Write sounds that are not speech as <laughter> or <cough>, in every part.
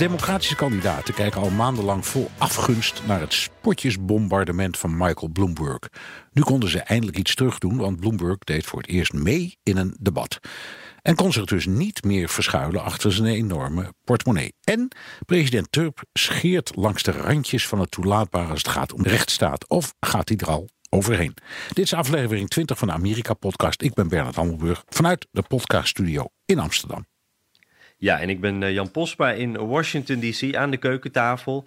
Democratische kandidaten kijken al maandenlang vol afgunst naar het spotjesbombardement van Michael Bloomberg. Nu konden ze eindelijk iets terugdoen, want Bloomberg deed voor het eerst mee in een debat. En kon zich dus niet meer verschuilen achter zijn enorme portemonnee. En president Trump scheert langs de randjes van het toelaatbare als het gaat om rechtsstaat. Of gaat hij er al overheen? Dit is aflevering 20 van de Amerika-podcast. Ik ben Bernard Hammelburg vanuit de podcaststudio in Amsterdam. Ja, en ik ben uh, Jan Posma in Washington DC aan de keukentafel.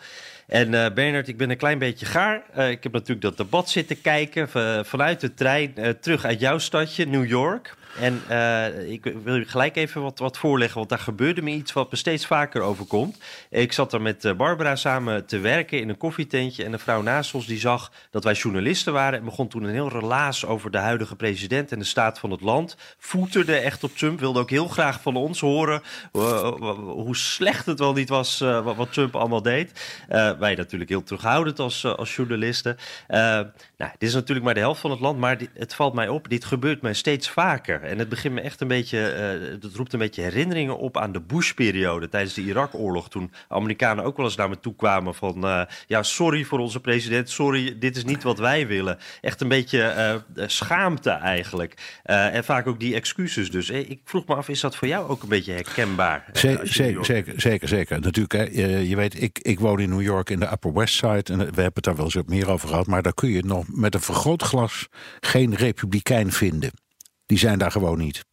En uh, Bernard, ik ben een klein beetje gaar. Uh, ik heb natuurlijk dat debat zitten kijken vanuit de trein terug uit jouw stadje, New York. En uh, ik wil je gelijk even wat, wat voorleggen, want daar gebeurde me iets wat me steeds vaker overkomt. Ik zat er met uh, Barbara samen te werken in een koffietentje en een vrouw naast ons die zag dat wij journalisten waren en begon toen een heel relaas over de huidige president en de staat van het land. Voeterde echt op Trump, wilde ook heel graag van ons horen uh, hoe slecht het wel niet was wat, Trump allemaal deed. wij natuurlijk heel terughoudend als, als journalisten. nou, dit is natuurlijk maar de helft van het land, maar het valt mij op, dit gebeurt mij steeds vaker. En het begint me echt een beetje, uh, het roept een beetje herinneringen op aan de Bush-periode tijdens de Irak-oorlog. Toen Amerikanen ook wel eens naar me toe kwamen van, uh, ja, sorry voor onze president, sorry, dit is niet wat wij willen. Echt een beetje uh, schaamte eigenlijk. en vaak ook die excuses dus. Ik vroeg me af, is dat voor jou ook een beetje herkenbaar? Zeker, zeker, zeker, zeker, zeker. Natuurlijk, hè, je, je, weet, ik, ik woon in New York in de Upper West Side en we hebben het daar wel eens meer over gehad, maar daar kun je nog met een vergrootglas geen republikein vinden. Die zijn daar gewoon niet.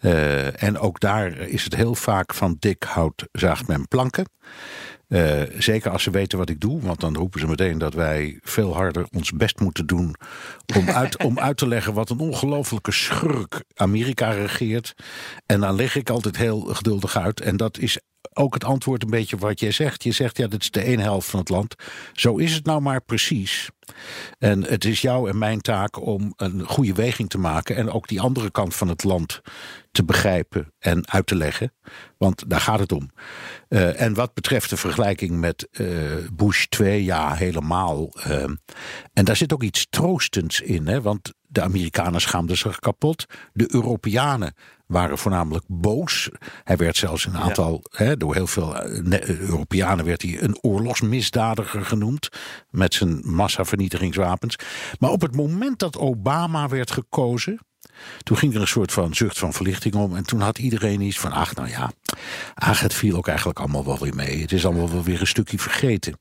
Uh, en ook daar is het heel vaak van dik hout zaagt men planken. Uh, zeker als ze weten wat ik doe, want dan roepen ze meteen dat wij veel harder ons best moeten doen om uit, om uit te leggen wat een ongelofelijke schurk Amerika regeert. En dan leg ik altijd heel geduldig uit. En dat is ook het antwoord een beetje wat jij zegt. Je zegt ja, dit is de ene helft van het land. Zo is het nou maar precies. En het is jouw en mijn taak om een goede weging te maken en ook die andere kant van het land te begrijpen en uit te leggen. Want daar gaat het om. Uh, en wat betreft de vergelijking met uh, Bush 2, ja, helemaal. Uh, en daar zit ook iets troostends in, hè? want de Amerikanen schaamden zich kapot. De Europeanen waren voornamelijk boos. Hij werd zelfs een aantal, ja. hè, door heel veel Europeanen werd hij een oorlogsmisdadiger genoemd. Met zijn massavernietigingswapens. Maar op het moment dat Obama werd gekozen. Toen ging er een soort van zucht van verlichting om. En toen had iedereen iets van: ach, nou ja. Ach, het viel ook eigenlijk allemaal wel weer mee. Het is allemaal wel weer een stukje vergeten.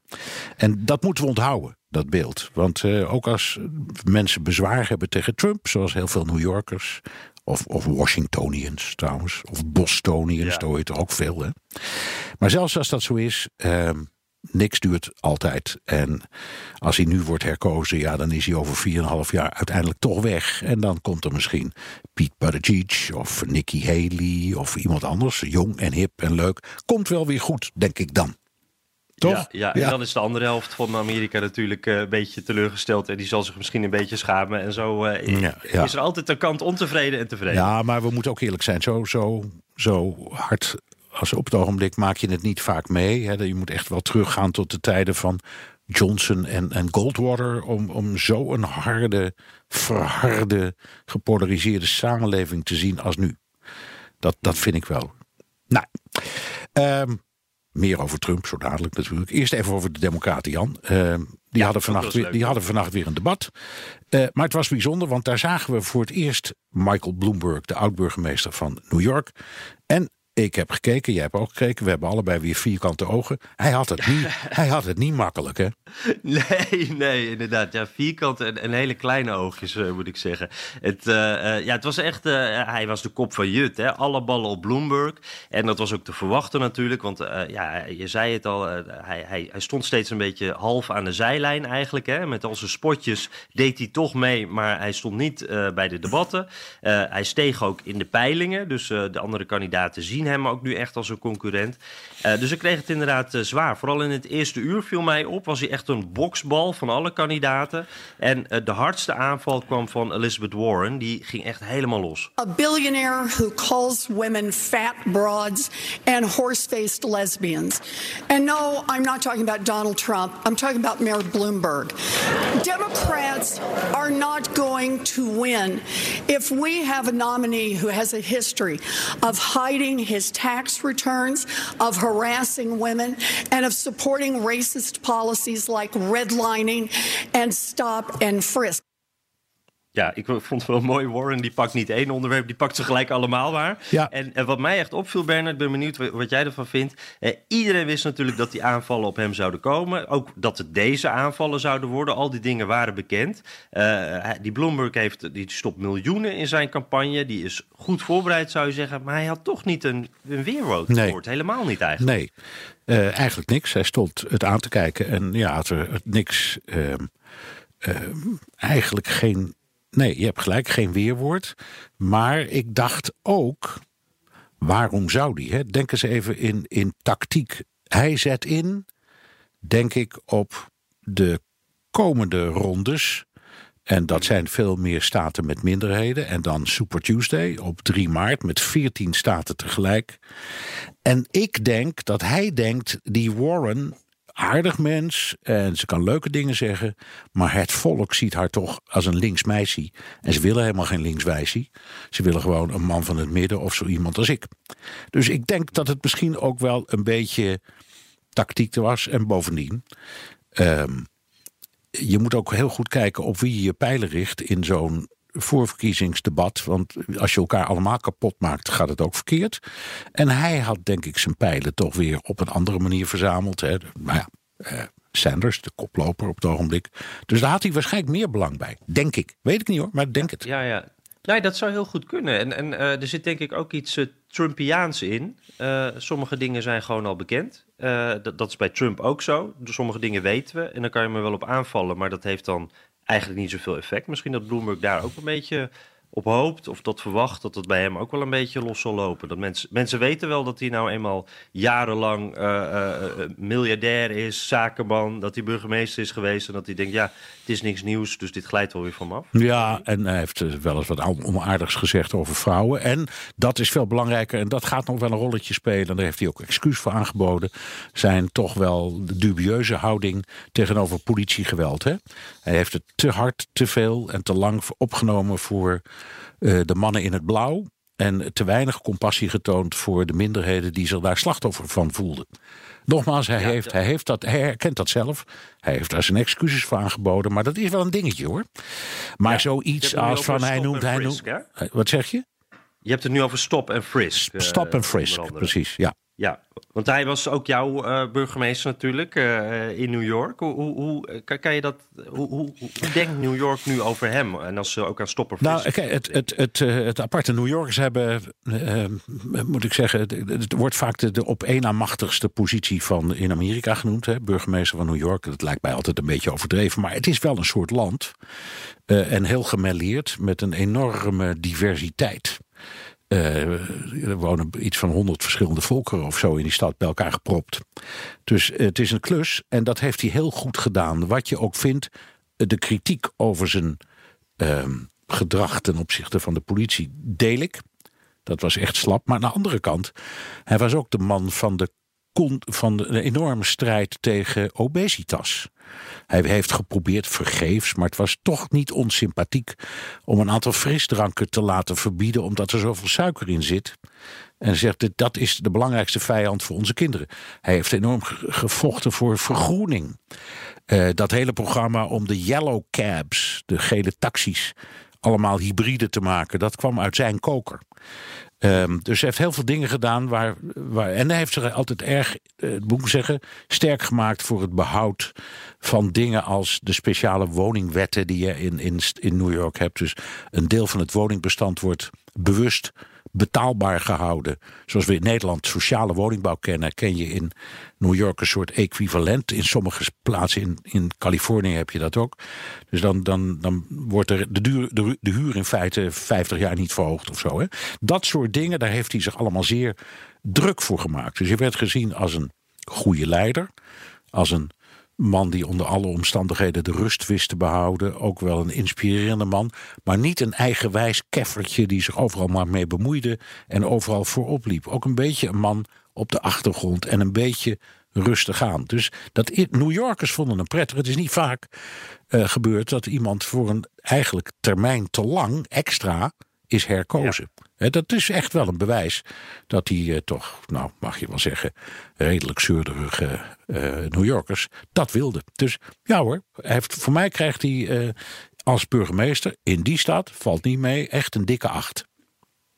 En dat moeten we onthouden, dat beeld. Want uh, ook als mensen bezwaar hebben tegen Trump, zoals heel veel New Yorkers. Of, of Washingtonians trouwens. Of Bostonians, ja. daar hoor je ook veel. Hè? Maar zelfs als dat zo is. Uh, niks duurt altijd. En als hij nu wordt herkozen, ja, dan is hij over 4,5 jaar uiteindelijk toch weg. En dan komt er misschien Pete Buttigieg of Nikki Haley of iemand anders, jong en hip en leuk. Komt wel weer goed, denk ik dan. Toch? Ja, ja, en ja. dan is de andere helft van Amerika natuurlijk uh, een beetje teleurgesteld. En die zal zich misschien een beetje schamen. En zo uh, ja, is er altijd een kant ontevreden en tevreden. Ja, maar we moeten ook eerlijk zijn. Zo, zo, zo hard als op het ogenblik maak je het niet vaak mee. Hè. Je moet echt wel teruggaan tot de tijden van Johnson en, en Goldwater. Om, om zo een harde, verharde, gepolariseerde samenleving te zien als nu. Dat, dat vind ik wel. Nou, um, meer over Trump zo dadelijk natuurlijk. Eerst even over de Democraten, Jan. Uh, die, ja, hadden vannacht weer, die hadden vannacht weer een debat. Uh, maar het was bijzonder, want daar zagen we voor het eerst Michael Bloomberg, de oud-burgemeester van New York. En ik heb gekeken, jij hebt ook gekeken. We hebben allebei weer vierkante ogen. Hij had het niet, <laughs> hij had het niet makkelijk, hè? <laughs> Nee, nee, inderdaad. Ja, vierkant en, hele kleine oogjes, uh, moet ik zeggen. Het, uh, uh, ja, het was echt... hij was de kop van Jut, hè. Alle ballen op Bloomberg. En dat was ook te verwachten natuurlijk. Want ja, je zei het al, hij, hij, hij, stond steeds een beetje half aan de zijlijn eigenlijk. Hè. Met al zijn spotjes deed hij toch mee, maar hij stond niet bij de debatten. hij steeg ook in de peilingen. Dus de andere kandidaten zien hem ook nu echt als een concurrent. dus hij kreeg het inderdaad zwaar. Vooral in het eerste uur viel mij op, was hij echt een boksbal van alle kandidaten. En uh, de hardste aanval kwam van Elizabeth Warren. Die ging echt helemaal los. A billionaire who calls women fat broads and horse-faced lesbians. And no, I'm not talking about Donald Trump. I'm talking about Mayor Bloomberg. Democrats are not going to win if we have a nominee who has a history of hiding his tax returns, of harassing women, and of supporting racist policies like redlining and stop and frisk. Ja, ik vond het wel mooi. Warren die pakt niet één onderwerp, die pakt ze gelijk allemaal waar. Ja. En, en wat mij echt opviel, Bernard, ben benieuwd wat jij ervan vindt. Eh, iedereen wist natuurlijk dat die aanvallen op hem zouden komen. Ook dat het deze aanvallen zouden worden. Al die dingen waren bekend. Uh, die Bloomberg heeft, die stopt miljoenen in zijn campagne. Die is goed voorbereid, zou je zeggen. Maar hij had toch niet een, een weerwoord nee. Helemaal niet eigenlijk. Nee, uh, eigenlijk niks. Hij stond het aan te kijken en ja, had er niks... Ehm, ehm, eigenlijk geen Nee, je hebt gelijk, geen weerwoord. Maar ik dacht ook, waarom zou die? Hè? Denk eens even in, in tactiek. Hij zet in, denk ik, op de komende rondes. En dat zijn veel meer staten met minderheden. En dan Super Tuesday op 3 maart met 14 staten tegelijk. En ik denk dat hij denkt, die Warren aardig mens en ze kan leuke dingen zeggen. Maar het volk ziet haar toch als een linksmeisje. En ze willen helemaal geen linkswijsie. Ze willen gewoon een man van het midden of zo iemand als ik. Dus ik denk dat het misschien ook wel een beetje tactiek was. En bovendien, ehm, je moet ook heel goed kijken op wie je je pijlen richt in zo'n voorverkiezingsdebat. Want als je elkaar allemaal kapot maakt, gaat het ook verkeerd. En hij had, denk ik, zijn pijlen toch weer op een andere manier verzameld. Hè. Maar ja, eh, Sanders, de koploper op het ogenblik. Dus daar had hij waarschijnlijk meer belang bij. Denk ik. Weet ik niet hoor, maar denk het. Ja, ja. Nee, dat zou heel goed kunnen. En, en uh, er zit denk ik ook iets uh, Trumpiaans in. Uh, sommige dingen zijn gewoon al bekend. Dat, dat is bij Trump ook zo. Sommige dingen weten we en dan kan je me wel op aanvallen. Maar dat heeft dan eigenlijk niet zoveel effect. Misschien dat Bloomberg daar ook een beetje op hoopt of dat verwacht dat het bij hem ook wel een beetje los zal lopen. Dat mensen, mensen weten wel dat hij nou eenmaal jarenlang uh, uh, miljardair is, zakenman, dat hij burgemeester is geweest en dat hij denkt, ja, het is niks nieuws, dus dit glijdt wel weer van af. Ja, en hij heeft wel eens wat onaardigs gezegd over vrouwen. En dat is veel belangrijker en dat gaat nog wel een rolletje spelen. En daar heeft hij ook excuus voor aangeboden. Zijn toch wel de dubieuze houding tegenover politiegeweld. Hè? Hij heeft het te hard, te veel en te lang opgenomen voor de mannen in het blauw. En te weinig compassie getoond voor de minderheden die zich daar slachtoffer van voelden. Nogmaals, hij, heeft, hij, heeft dat, hij herkent dat zelf. Hij heeft daar zijn excuses voor aangeboden. Maar dat is wel een dingetje hoor. Maar ja, zoiets als van hij noemt. Hij noemt wat zeg je? Je hebt het nu over stop en frisk. Stop en eh, frisk, precies. Ja. Ja, want hij was ook jouw uh, burgemeester natuurlijk uh, in New York. Hoe, hoe, hoe, kan je dat, hoe, hoe, denkt New York nu over hem? En als ze ook aan stoppen. Nou, kijk, het, het, het, het aparte New Yorkers hebben, uh, moet ik zeggen, het, het wordt vaak de, de op één na machtigste positie van in Amerika genoemd. Hè, burgemeester van New York. Dat lijkt mij altijd een beetje overdreven, maar het is wel een soort land. en heel gemêleerd met een enorme diversiteit. Uh, er wonen iets van honderd verschillende volkeren of zo in die stad bij elkaar gepropt. Dus het is een klus en dat heeft hij heel goed gedaan. Wat je ook vindt, de kritiek over zijn uh, gedrag ten opzichte van de politie deel ik. Dat was echt slap. Maar aan de andere kant, hij was ook de man van de, van de enorme strijd tegen obesitas. Hij heeft geprobeerd vergeefs, maar het was toch niet onsympathiek om een aantal frisdranken te laten verbieden omdat er zoveel suiker in zit. En zegt dat is de belangrijkste vijand voor onze kinderen. Hij heeft enorm gevochten voor vergroening. Uh, dat hele programma om de yellow cabs, de gele taxis, allemaal hybride te maken, dat kwam uit zijn koker. Ehm, dus hij heeft heel veel dingen gedaan waar. waar en hij heeft zich altijd erg, uh, moet ik zeggen, sterk gemaakt voor het behoud van dingen als de speciale woningwetten die je in, in, in New York hebt. Dus een deel van het woningbestand wordt bewust betaalbaar gehouden. Zoals we in Nederland sociale woningbouw kennen, ken je in New York een soort equivalent. In sommige plaatsen in, in Californië heb je dat ook. Dus dan, dan, dan wordt er de, de, de huur in feite 50 jaar niet verhoogd of zo. Hè? Dat soort dingen, daar heeft hij zich allemaal zeer druk voor gemaakt. Dus je werd gezien als een goede leider, als een man die onder alle omstandigheden de rust wist te behouden. Ook wel een inspirerende man. Maar niet een eigenwijs keffertje die zich overal maar mee bemoeide en overal voorop liep. Ook een beetje een man op de achtergrond en een beetje rustig aan. Dus dat New Yorkers vonden hem prettig. Het is niet vaak uh, gebeurd dat iemand voor een eigenlijk termijn te lang extra is herkozen. dat is echt wel een bewijs dat die uh, toch, nou mag je wel zeggen, redelijk zeurderige uh, New Yorkers dat wilde. Dus ja hoor, heeft, voor mij krijgt hij uh, als burgemeester in die stad, valt niet mee, echt een dikke acht.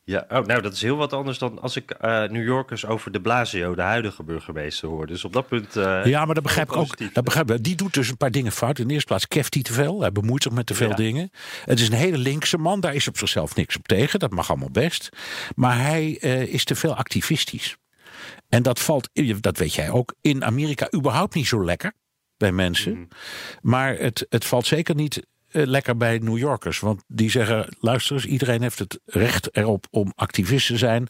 Ja, oh, nou dat is heel wat anders dan als ik uh, New Yorkers over de Blasio, de huidige burgemeester, hoor. Dus op dat punt. Uh, ja, maar dat begrijp ik ook. Dat begrijp ik. Die doet dus een paar dingen fout. In de eerste plaats keft hij te veel. Hij bemoeit zich met te veel ja. dingen. Het is een hele linkse man. Daar is op zichzelf niks op tegen. Dat mag allemaal best. Maar hij uh, is te veel activistisch. En dat valt, dat weet jij ook, in Amerika überhaupt niet zo lekker bij mensen. Mm. Maar het, het valt zeker niet lekker bij New Yorkers. Want die zeggen: luister eens, iedereen heeft het recht erop om activist te zijn.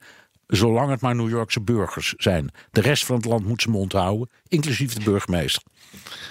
Zolang het maar New Yorkse burgers zijn. De rest van het land moet ze mond houden, inclusief de burgemeester.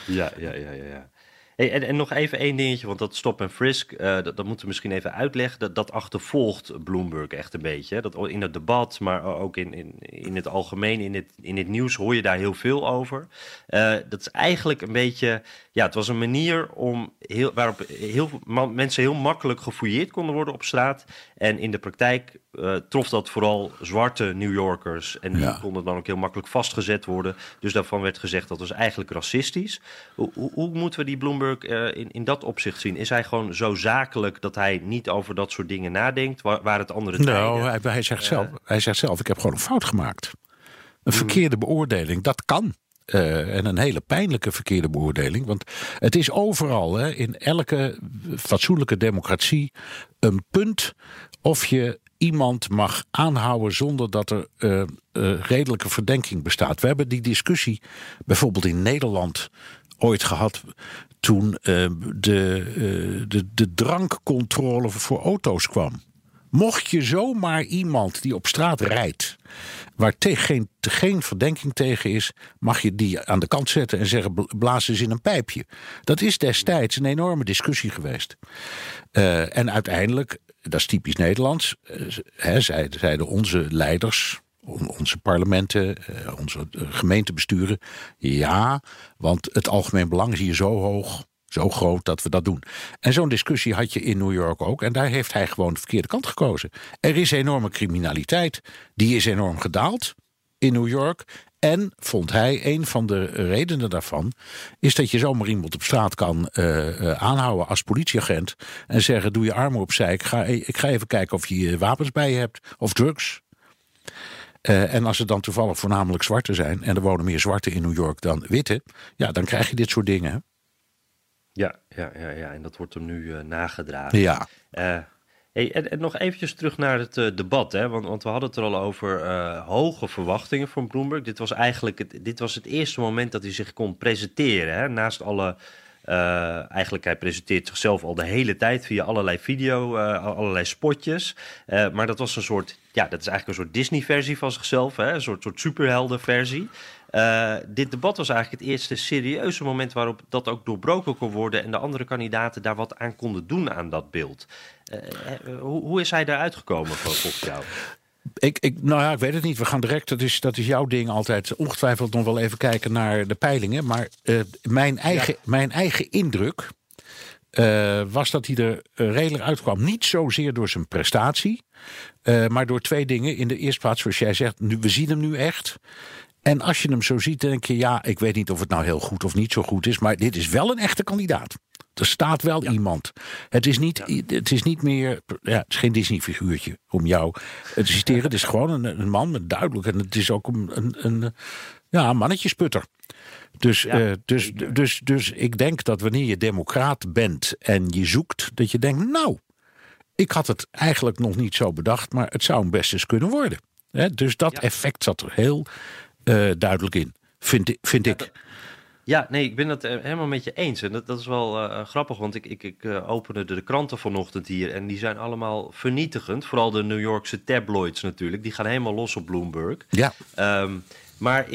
Ja, ja, ja, ja. ja. Hey, en, nog even één dingetje, want dat stop en frisk, uh, dat, moeten we misschien even uitleggen. Dat, dat achtervolgt Bloomberg echt een beetje. Dat in het debat, maar ook in, in, in het algemeen, in het, in het nieuws hoor je daar heel veel over. Uh, dat is eigenlijk een beetje, ja, het was een manier om heel, waarop heel, mensen heel makkelijk gefouilleerd konden worden op straat. En in de praktijk uh, trof dat vooral zwarte New Yorkers. En die ja. konden dan ook heel makkelijk vastgezet worden. Dus daarvan werd gezegd dat was eigenlijk racistisch. Hoe, hoe, hoe moeten we die Bloomberg uh, in, in dat opzicht zien? Is hij gewoon zo zakelijk dat hij niet over dat soort dingen nadenkt? Waar, waar het andere Nou, hij, hij, zegt zelf, hij zegt zelf, ik heb gewoon een fout gemaakt. Een verkeerde beoordeling, dat kan. Uh, en een hele pijnlijke verkeerde beoordeling. Want het is overal, hè, in elke fatsoenlijke democratie, een punt of je iemand mag aanhouden zonder dat er uh, uh, redelijke verdenking bestaat. We hebben die discussie bijvoorbeeld in Nederland ooit gehad toen de, de, de drankcontrole voor auto's kwam. Mocht je zomaar iemand die op straat rijdt, waar geen, geen verdenking tegen is, mag je die aan de kant zetten en zeggen: blaas eens in een pijpje. Dat is destijds een enorme discussie geweest. Uh, en uiteindelijk, dat is typisch Nederlands, hè, zeiden, onze leiders, onze parlementen, uh, onze gemeentebesturen. Ja, want het algemeen belang is hier zo hoog zo groot dat we dat doen. En zo'n discussie had je in New York ook. En daar heeft hij gewoon de verkeerde kant gekozen. Er is enorme criminaliteit. Die is enorm gedaald in New York. En vond hij, een van de redenen daarvan, is dat je zomaar iemand op straat kan uh, uh, aanhouden als politieagent. En zeggen: Doe je armen opzij. Ik ga, ik ga even kijken of je wapens bij je hebt of drugs. Uh, en als het dan toevallig voornamelijk zwarte zijn. en er wonen meer zwarte in New York dan witte. ja, dan krijg je dit soort dingen. Ja, ja, ja, ja, en dat wordt hem nu uh, nagedragen. Ja. Uh, hey, en, en, nog eventjes terug naar het uh, debat, hè? Want, want, we hadden het er al over hoge verwachtingen van Bloomberg. Dit was eigenlijk het, dit was het eerste moment dat hij zich kon presenteren. Hè? Naast alle uh, eigenlijk, hij presenteert zichzelf al de hele tijd via allerlei video, uh, allerlei spotjes. Uh, maar dat was een soort, ja, dat is eigenlijk een soort Disney-versie van zichzelf, hè? een soort, soort superhelden-versie. Dit debat was eigenlijk het eerste serieuze moment waarop dat ook doorbroken kon worden en de andere kandidaten daar wat aan konden doen aan dat beeld. hoe, hoe is hij daar uitgekomen volgens jou? Ik, ik, nou ja, ik weet het niet. We gaan direct, dat is, dat is jouw ding altijd, ongetwijfeld nog wel even kijken naar de peilingen. Maar uh, mijn, eigen, ja. mijn eigen indruk was dat hij er redelijk uitkwam. Niet zozeer door zijn prestatie, maar door twee dingen. In de eerste plaats, zoals jij zegt, nu, we zien hem nu echt. En als je hem zo ziet, denk je, ja, ik weet niet of het nou heel goed of niet zo goed is, maar dit is wel een echte kandidaat. Er staat wel iemand. Het is niet, het is niet meer. Ja, het is geen Disney-figuurtje om jou te citeren. Het is gewoon een, een man met duidelijk. En het is ook een, een, een ja, mannetjesputter. Dus, eh, dus, dus, dus ik denk dat wanneer je democraat bent en je zoekt, dat je denkt, nou, ik had het eigenlijk nog niet zo bedacht, maar het zou een best eens kunnen worden. dus dat effect zat er heel uh, duidelijk in, vind, vind ik. Ja, nee, ik ben het eh, helemaal met je eens. En dat, dat is wel uh, grappig, want ik, ik, ik uh, opende de, kranten vanochtend hier en die zijn allemaal vernietigend. Vooral de New Yorkse tabloids natuurlijk. Die gaan helemaal los op Bloomberg. Ja. Um, maar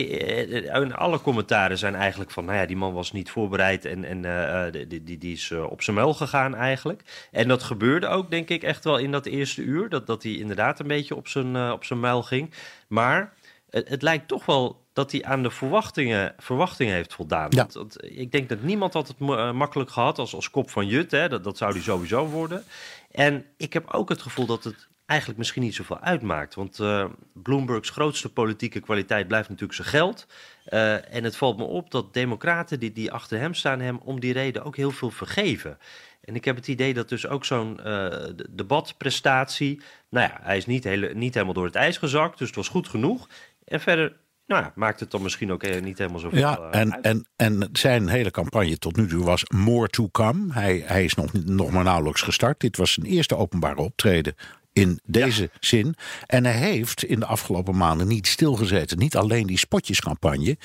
alle commentaren zijn eigenlijk van, nou ja, die man was niet voorbereid en, en uh, die, die, die is op zijn muil gegaan eigenlijk. En dat gebeurde ook, denk ik, echt wel in dat eerste uur. Dat, dat hij inderdaad een beetje op zijn, uh, op zijn muil ging. Maar het, het lijkt toch wel dat hij aan de verwachtingen, verwachtingen heeft voldaan. Ja. Want, ik denk dat niemand had het makkelijk gehad als, als kop van Jut. Hè. Dat, dat zou hij sowieso worden. En ik heb ook het gevoel dat het eigenlijk misschien niet zoveel uitmaakt. Want uh, Bloombergs grootste politieke kwaliteit blijft natuurlijk zijn geld. Uh, en het valt me op dat democraten die, die achter hem staan, hem om die reden ook heel veel vergeven. En ik heb het idee dat dus ook zo'n uh, debatprestatie. Nou ja, hij is niet, hele, niet helemaal door het ijs gezakt, dus het was goed genoeg. En verder nou ja, maakt het dan misschien ook niet helemaal zoveel ja, en, uit. En, en zijn hele campagne tot nu toe was more to come. Hij, hij is nog, nog maar nauwelijks gestart. Dit was zijn eerste openbare optreden in deze zin. En hij heeft in de afgelopen maanden niet stilgezeten. Niet alleen die spotjescampagne,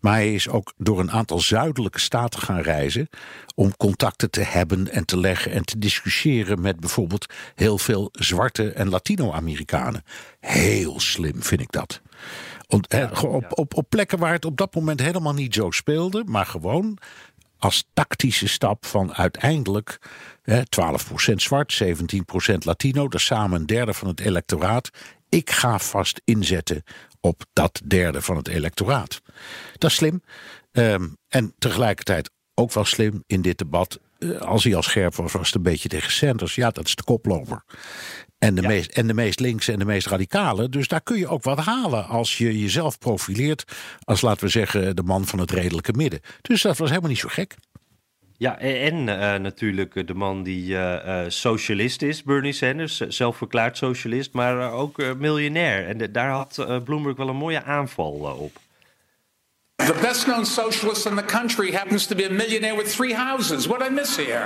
maar hij is ook door een aantal zuidelijke staten gaan reizen om contacten te hebben en te leggen en te discussiëren met bijvoorbeeld heel veel zwarte en Latino-Amerikanen. Heel slim vind ik dat. Op, op, op, op plekken waar het op dat moment helemaal niet zo speelde, maar gewoon als tactische stap van uiteindelijk hè, 12% zwart, 17% Latino, dat is samen een derde van het electoraat. Ik ga vast inzetten op dat derde van het electoraat. Dat is slim. Um, en tegelijkertijd ook wel slim in dit debat. Uh, als hij al scherp was, was het een beetje tegen Sanders. Ja, dat is de koploper. En de, Ja. meest, en de meest linkse en de meest radicale. Dus daar kun je ook wat halen als je jezelf profileert. Als laten we zeggen de man van het redelijke midden. Dus dat was helemaal niet zo gek. Ja, en eh, natuurlijk de man die eh, eh, socialist is, Bernie Sanders, eh, zelfverklaard socialist, maar eh, ook eh, miljonair. En de- daar had eh, Bloomberg wel een mooie aanval eh, op. The best known socialist in the country happens to be a millionaire with three houses. What I miss here?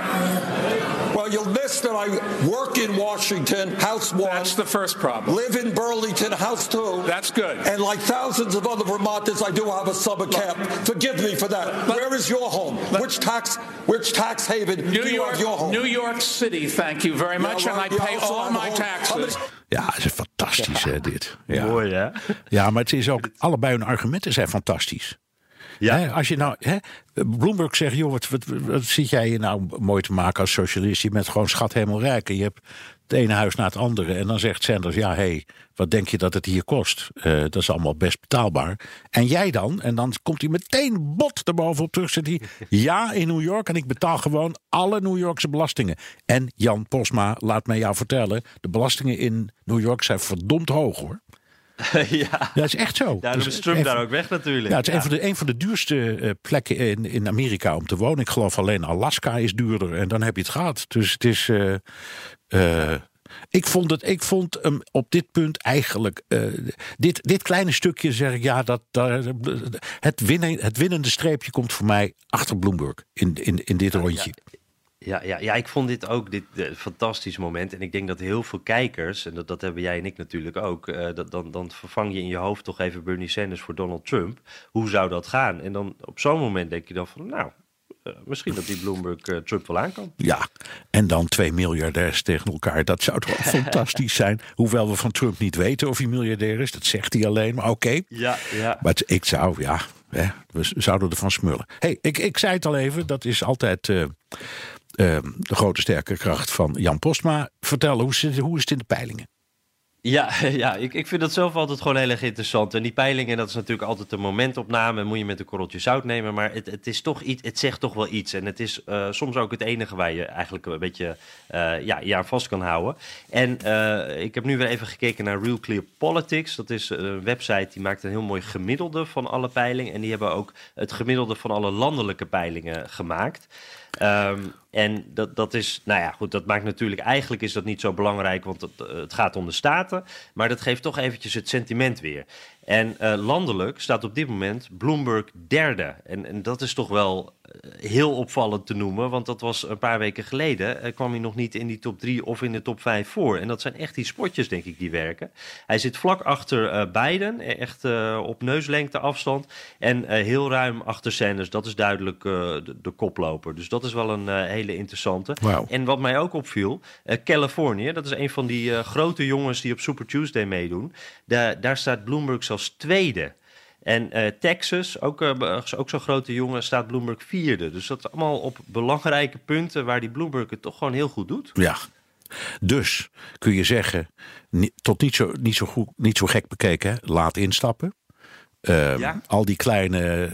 Well, you'll miss that I work in Washington, House One. That's the first problem. Live in Burlington, House Two. That's good. And like thousands of other Vermonters, I do have a summer camp. Forgive me for that. Where is your home? which tax which tax haven do New you York, have your home? New York City, thank you very much, well, and I pay all my taxes. Ja, het is fantastisch hè, dit. Ja. Mooi, hè? ja, maar het is ook, allebei hun argumenten zijn fantastisch. Ja. Hè, als je nou, hè, Bloomberg zegt, joh, wat, wat, wat zit jij je nou mooi te maken als socialist? Je bent gewoon schat helemaal rijk en je hebt het ene huis na het andere. En dan zegt Sanders, ja, hé, hey, wat denk je dat het hier kost? Eh, dat is allemaal best betaalbaar. En jij dan? En dan komt hij meteen bot erbovenop terug. Zegt hij, <laughs> ja, in New York en ik betaal gewoon alle New Yorkse belastingen. En Jan Posma, laat mij jou vertellen, de belastingen in New York zijn verdomd hoog hoor. <laughs> ja. Dat is echt zo. Daarom Dus is Trump daar ook weg natuurlijk. ja, het is een van de, een van de duurste eh, plekken in, in Amerika om te wonen. Ik geloof alleen Alaska is duurder en dan heb je het gehad. Dus het is. eh, eh, ik vond, het, ik vond hem op dit punt eigenlijk. eh, dit, dit kleine stukje zeg ik ja, dat, dat, het, winnen, het winnende streepje komt voor mij achter Bloomberg in, in, in dit rondje. Ja, ja, ja, ik vond dit ook dit, eh, fantastisch moment. En ik denk dat heel veel kijkers, en dat, dat hebben jij en ik natuurlijk ook, dat, dan, dan vervang je in je hoofd toch even Bernie Sanders voor Donald Trump. Hoe zou dat gaan? En dan op zo'n moment denk je dan van, nou, misschien dat die Bloomberg eh, Trump wel aan kan. Ja, en dan twee miljardairs tegen elkaar. Dat zou toch <laughs> fantastisch zijn. Hoewel we van Trump niet weten of hij miljardair is. Dat zegt hij alleen, maar oké. Ja, ja. Maar ik zou, ja, hè, we zouden ervan smullen. hey, ik, ik zei het al even, dat is altijd eh, eh, de grote sterke kracht van Jan Postma. Vertel, hoe hoe is het in de peilingen? Ja, <laughs> ja ik, ik vind dat zelf altijd gewoon heel erg interessant. En die peilingen, dat is natuurlijk altijd een momentopname. Moet je met een korreltje zout nemen. Maar het, het, is toch iets, het zegt toch wel iets. En het is eh, soms ook het enige waar je eigenlijk een beetje eh, ja, je aan vast kan houden. En eh, ik heb nu weer even gekeken naar Real Clear Politics. Dat is een website die maakt een heel mooi gemiddelde van alle peilingen. En die hebben ook het gemiddelde van alle landelijke peilingen gemaakt. Ehm, en dat, dat is, nou ja, goed, dat maakt natuurlijk, eigenlijk is dat niet zo belangrijk, want het, het gaat om de staten. Maar dat geeft toch eventjes het sentiment weer. En uh, landelijk staat op dit moment Bloomberg derde. En, en dat is toch wel heel opvallend te noemen, want dat was een paar weken geleden. Uh, kwam hij nog niet in die top 3 of in de top 5 voor. En dat zijn echt die spotjes, denk ik, die werken. Hij zit vlak achter Biden, echt op neuslengte afstand. En heel ruim achter Sanders. Dat is duidelijk de, de, koploper. Dus dat is wel een hele interessante. Wow. En wat mij ook opviel, Californië, dat is een van die grote jongens die op Super Tuesday meedoen. Da daar staat Bloomberg zelfs tweede. En uh, Texas, ook, uh, ook zo'n grote jongen, staat Bloomberg vierde. Dus dat is allemaal op belangrijke punten waar die Bloomberg het toch gewoon heel goed doet. Ja. Dus kun je zeggen, tot niet zo, niet zo, goed, niet zo gek bekeken, laat instappen. Uh, ja. Al die kleine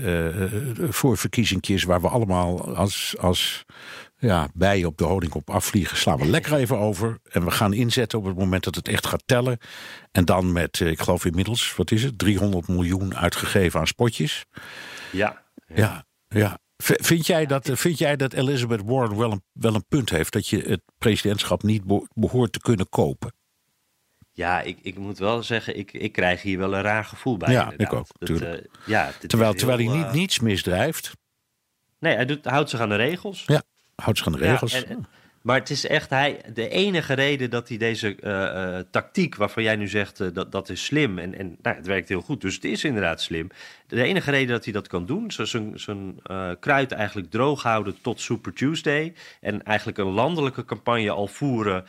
uh, voorverkiezingjes waar we allemaal als, als ja, bijen op de honingkop afvliegen, slaan we <laughs> lekker even over. En we gaan inzetten op het moment dat het echt gaat tellen. En dan met, ik geloof inmiddels, wat is het, 300 miljoen uitgegeven aan spotjes. Ja. Ja, ja. Vind jij, dat, vind jij dat Elizabeth Warren wel een, wel een punt heeft dat je het presidentschap niet behoort te kunnen kopen? Ja, ik, ik moet wel zeggen, ik, ik krijg hier wel een raar gevoel bij. Ja, inderdaad. ik ook. Dat, uh, ja, terwijl, heel, terwijl hij niet, niets misdrijft. Nee, hij doet, houdt zich aan de regels. Ja, houdt zich aan de regels. Ja, en, en, maar het is echt hij, de enige reden dat hij deze uh, tactiek, waarvan jij nu zegt dat dat is slim en, en nou, het werkt heel goed, dus het is inderdaad slim. De enige reden dat hij dat kan doen, zijn uh, kruid eigenlijk droog houden tot Super Tuesday en eigenlijk een landelijke campagne al voeren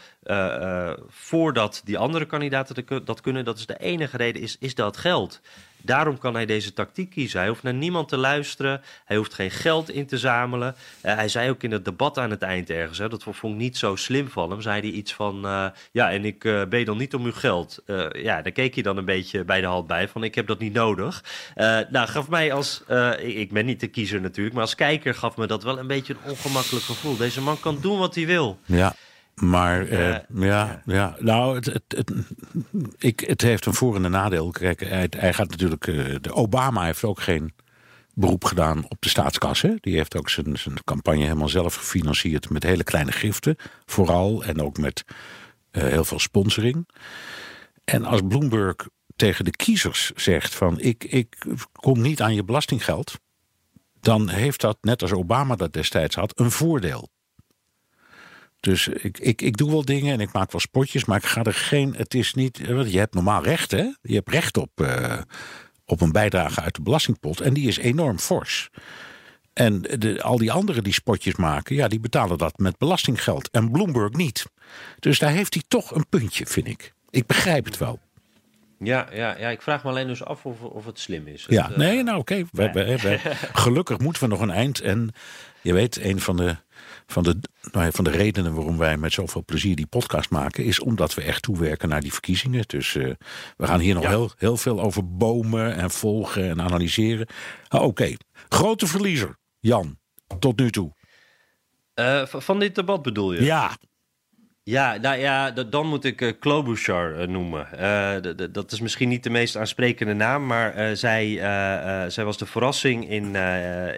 voordat die andere kandidaten dat kunnen, dat is de enige reden, is, is dat geld. Daarom kan hij deze tactiek kiezen. Hij hoeft naar niemand te luisteren. Hij hoeft geen geld in te zamelen. Uh, hij zei ook in het debat aan het eind ergens, hè, dat vond ik niet zo slim van hem, zei hij iets van, uh, ja, en ik uh, ben dan niet om uw geld. ja, daar keek hij dan een beetje bij de hand bij, van ik heb dat niet nodig. nou, gaf mij als, ik ben niet de kiezer natuurlijk, maar als kijker gaf me dat wel een beetje een ongemakkelijk gevoel. Deze man kan doen wat hij wil. Ja. Maar uh, ja, ja, ja, nou, het, het, het, ik, het heeft een voor- en een nadeel. Kijk, hij, hij gaat natuurlijk. Uh, de Obama heeft ook geen beroep gedaan op de staatskas. Hè? Die heeft ook zijn, zijn campagne helemaal zelf gefinancierd met hele kleine giften. Vooral en ook met uh, heel veel sponsoring. En als Bloomberg tegen de kiezers zegt van ik, ik kom niet aan je belastinggeld. Dan heeft dat, net als Obama dat destijds had, een voordeel. Dus ik, ik, ik doe wel dingen en ik maak wel spotjes, maar ik ga er geen. Het is niet. Je hebt normaal recht, hè? Je hebt recht op, uh, op een bijdrage uit de belastingpot. En die is enorm fors. En de, al die anderen die spotjes maken, ja, die betalen dat met belastinggeld. En Bloomberg niet. Dus daar heeft hij toch een puntje, vind ik. Ik begrijp het wel. Ja, ja, ja, ik vraag me alleen dus af of, of het slim is. Ja, het, nee, nou oké. Okay. <laughs> Gelukkig moeten we nog een eind. En je weet, een van de, van, de, nou, van de redenen waarom wij met zoveel plezier die podcast maken, is omdat we echt toewerken naar die verkiezingen. Dus uh, we gaan hier nog ja. heel, heel veel over bomen en volgen en analyseren. Ah, oké, okay. grote verliezer, Jan, tot nu toe. Uh, van dit debat bedoel je? Ja. Ja, nou ja, dan moet ik uh, Klobuchar uh, noemen. Uh, dat is misschien niet de meest aansprekende naam, maar zij, zij was de verrassing in,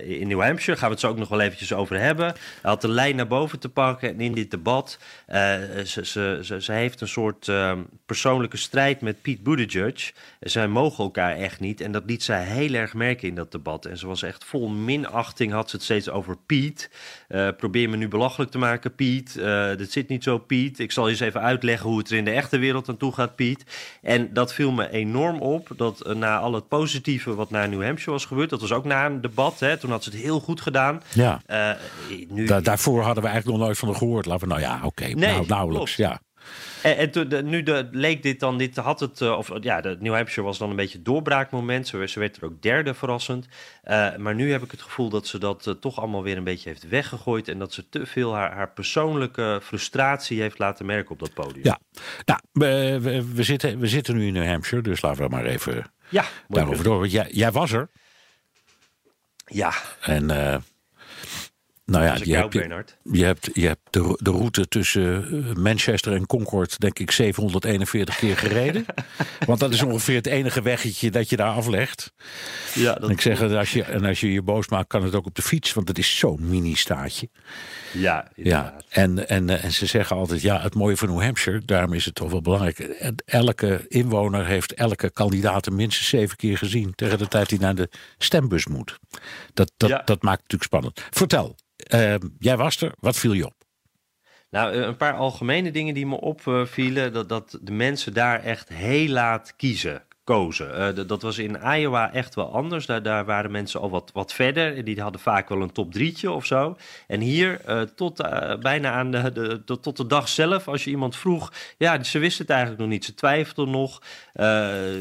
in New Hampshire. Gaan we het zo ook nog wel eventjes over hebben. Hij had de lijn naar boven te pakken en in dit debat. ze, ze, ze, ze, heeft een soort ehm, persoonlijke strijd met Pete Buttigieg. Zij mogen elkaar echt niet en dat liet zij heel erg merken in dat debat. En ze was echt vol minachting, had ze het steeds over Pete. Probeer me nu belachelijk te maken, Pete. dit zit niet zo, Pete. Ik zal je eens even uitleggen hoe het er in de echte wereld aan toe gaat, Piet. En dat viel me enorm op, dat uh, na al het positieve wat naar New Hampshire was gebeurd, dat was ook na een debat, hè, toen had ze het heel goed gedaan. Ja. Uh, nu... Da daarvoor hadden we eigenlijk nog nooit van haar gehoord. Laten we, nou ja, oké, okay, nee, nou, nauwelijks, klopt. ja. En, en toen, de, nu de, leek dit dan, dit had het, uh, of ja, de New Hampshire was dan een beetje doorbraakmoment. Ze, ze werd er ook derde verrassend. Uh, maar nu heb ik het gevoel dat ze dat uh, toch allemaal weer een beetje heeft weggegooid. En dat ze te veel haar, haar persoonlijke frustratie heeft laten merken op dat podium. Ja, nou, we, we, we, zitten, we zitten nu in New Hampshire, dus laten we maar even ja, daarover door. Jij, jij was er. Ja. En Nou ja, Dat je hebt, je, hebt, je hebt de, de route tussen eh, Manchester en Concord, denk ik, 741 keer gereden. <laughs> Want dat is ongeveer het enige weggetje dat je daar aflegt. Ja, En ik zeg, als je, en als je je boos maakt, kan het ook op de fiets, want het is zo'n mini-staatje. Ja, Ja, en, en, eh, en ze zeggen altijd, ja, het mooie van New Hampshire, daarom is het toch wel belangrijk. Elke inwoner heeft elke kandidaat minstens zeven keer gezien tegen de tijd hij naar de stembus moet. Dat, dat, Ja. dat maakt het natuurlijk spannend. Vertel, eh, jij was er, wat viel je op? Nou, eh, een paar algemene dingen die me opvielen. Dat, dat de mensen daar echt heel laat kiezen. Kozen. Eh, dat- was in Iowa echt wel anders. Daar, daar waren mensen al wat, wat verder. Die hadden vaak wel een top drietje of zo. En hier, eh, tot, bijna aan de, de, tot de dag zelf, als je iemand vroeg. Ja, ze wisten het eigenlijk nog niet. Ze twijfelden nog.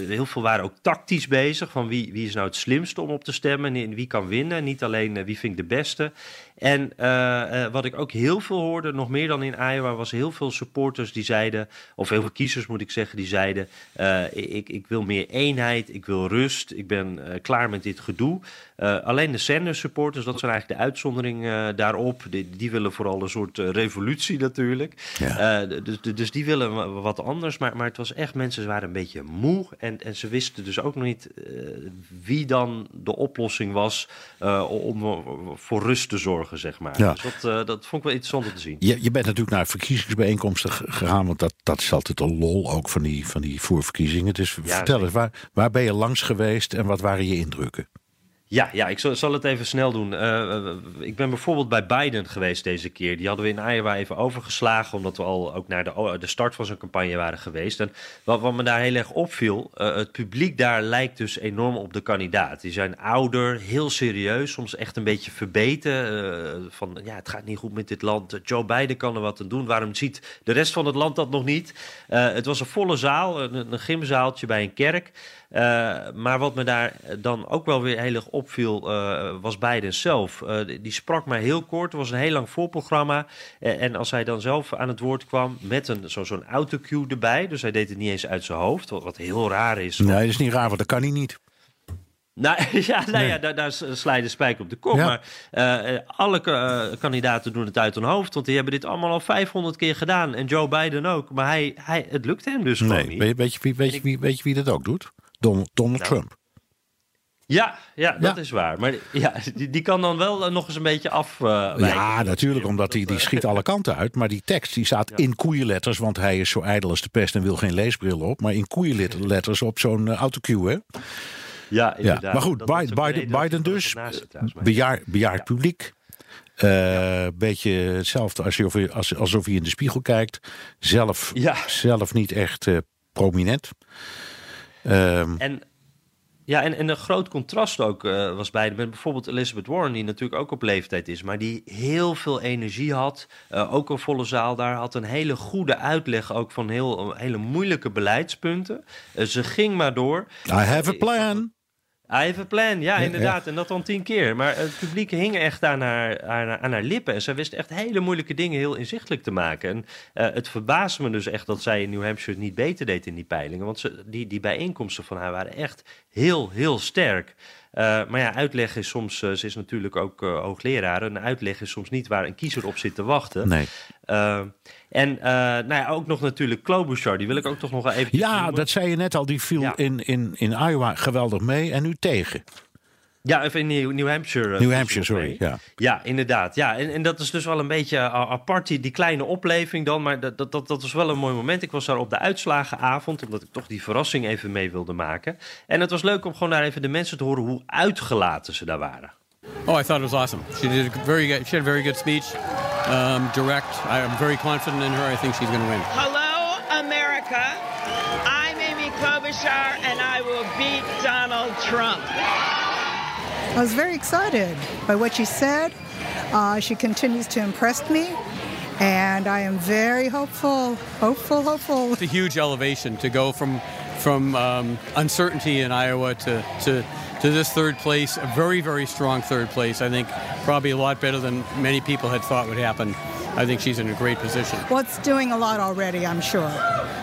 Heel veel waren ook tactisch bezig. Van wie, wie is nou het slimste om op te stemmen? En wie kan winnen? Niet alleen wie vind ik de beste. En eh, eh, wat ik ook heel veel hoorde, nog meer dan in Iowa, was heel veel supporters die zeiden, of heel veel kiezers moet ik zeggen, die zeiden: eh, ik, ik wil meer eenheid, ik wil rust, ik ben klaar met dit gedoe. Alleen de Sanders supporters, dat zijn eigenlijk de uitzondering eh, daarop, die, die willen vooral een soort revolutie natuurlijk. Ja. Dus, dus die willen wa- wat anders, maar, maar het was echt, mensen waren een beetje moe en, en ze wisten dus ook nog niet wie dan de oplossing was om voor rust te zorgen, zeg maar. Ja. Dus dat, eh, dat vond ik wel interessant om te zien. Je, je bent natuurlijk naar verkiezingsbijeenkomsten gegaan, want dat, dat is altijd een lol ook van die, van die voorverkiezingen. Dus vertel eens, waar, waar ben je langs geweest en wat waren je indrukken? Ja, ja ik zal, zal het even snel doen. Eh, eh, ik ben bijvoorbeeld bij Biden geweest deze keer. Die hadden we in Iowa even overgeslagen, omdat we al ook naar de, de start van zijn campagne waren geweest. En wat, wat me daar heel erg opviel, eh, het publiek daar lijkt dus enorm op de kandidaat. Die zijn ouder, heel serieus, soms echt een beetje verbeten. van ja, het gaat niet goed met dit land. Joe Biden kan er wat aan doen. Waarom ziet de rest van het land dat nog niet? Het was een volle zaal, een, een gymzaaltje bij een kerk. Eh, maar wat me daar dan ook wel weer heel erg opviel, eh, was Biden zelf. Eh, die, sprak maar heel kort, het was een heel lang voorprogramma. En als hij dan zelf aan het woord kwam met een, zo, zo'n autocue erbij, dus hij deed het niet eens uit zijn hoofd, wat, wat heel raar is. Nee, dat is niet raar, want dat kan hij niet. Nou <laughs> ja, nou ja daar, daar sla je de spijker op de kop. Ja. Maar alle kandidaten doen het uit hun hoofd. Want die hebben dit allemaal al 500 keer gedaan. En Joe Biden ook. Maar hij, hij, het lukt hem dus gewoon Nee, niet. weet, je- weet, je, weet, je, weet je wie dat ook doet? Donald, Donald Nou, Trump. Ja, ja, dat Ja. is waar. Maar ja, die, die kan dan wel eh, nog eens een beetje af. eh. Ja, natuurlijk, omdat hij die schiet alle kanten uit. Maar die tekst die staat in koeienletters, want hij is zo ijdel als de pest en wil geen leesbril op. Maar in koeienletters op zo'n eh, autocue, hè? Ja, Ja, maar goed, Biden, Biden, dus, bejaard, bejaard publiek. Eh, Beetje hetzelfde als je, of je- als, alsof hij in de spiegel kijkt. Zelf, zelf niet echt eh, prominent. Ehm, En, ja, en, en een groot contrast ook eh, was bij met bijvoorbeeld Elizabeth Warren, die natuurlijk ook op leeftijd is, maar die heel veel energie had. eh, ook een volle zaal daar, had een hele goede uitleg ook van heel, hele moeilijke beleidspunten. Eh, ze ging maar door. I have a plan. I have a plan, ja, Ja, inderdaad. En dat dan tien keer. Maar het publiek hing echt aan haar, aan, aan haar lippen. En zij wist echt hele moeilijke dingen heel inzichtelijk te maken. En eh, het verbaasde me dus echt dat zij in New Hampshire niet beter deed in die peilingen. Want ze, die, die bijeenkomsten van haar waren echt heel, heel sterk. Eh, maar ja, uitleg is soms, eh, ze is natuurlijk ook eh, hoogleraar. En uitleg is soms niet waar een kiezer op zit te wachten. Nee. En nou ja, ook nog natuurlijk Klobuchar, die wil ik ook toch nog even. Ja, dat zei je net al. Die viel Ja. in, in, in Iowa geweldig mee en nu tegen. Ja, even in New, New Hampshire. eh, New Hampshire, nog sorry. Ja. Ja, inderdaad. Ja, en, en dat is dus wel een beetje eh, apart, die, die kleine opleving dan. Maar dat, dat, dat, dat was wel een mooi moment. Ik was daar op de uitslagenavond, omdat ik toch die verrassing even mee wilde maken. En het was leuk om gewoon daar even de mensen te horen hoe uitgelaten ze daar waren. Oh, I thought it was awesome. She did a very good. She had a very good speech, um, direct. I am very confident in her. I think she's going to win. Hello, America. I'm Amy Klobuchar, and I will beat Donald Trump. I was very excited by what she said. Uh, she continues to impress me, and I am very hopeful, hopeful, hopeful. It's a huge elevation to go from from um, uncertainty in Iowa to, to to this third place, a very very strong third place. I think probably a lot better than many people had thought would happen. I think she's in a great position. Well, it's doing a lot already, I'm sure.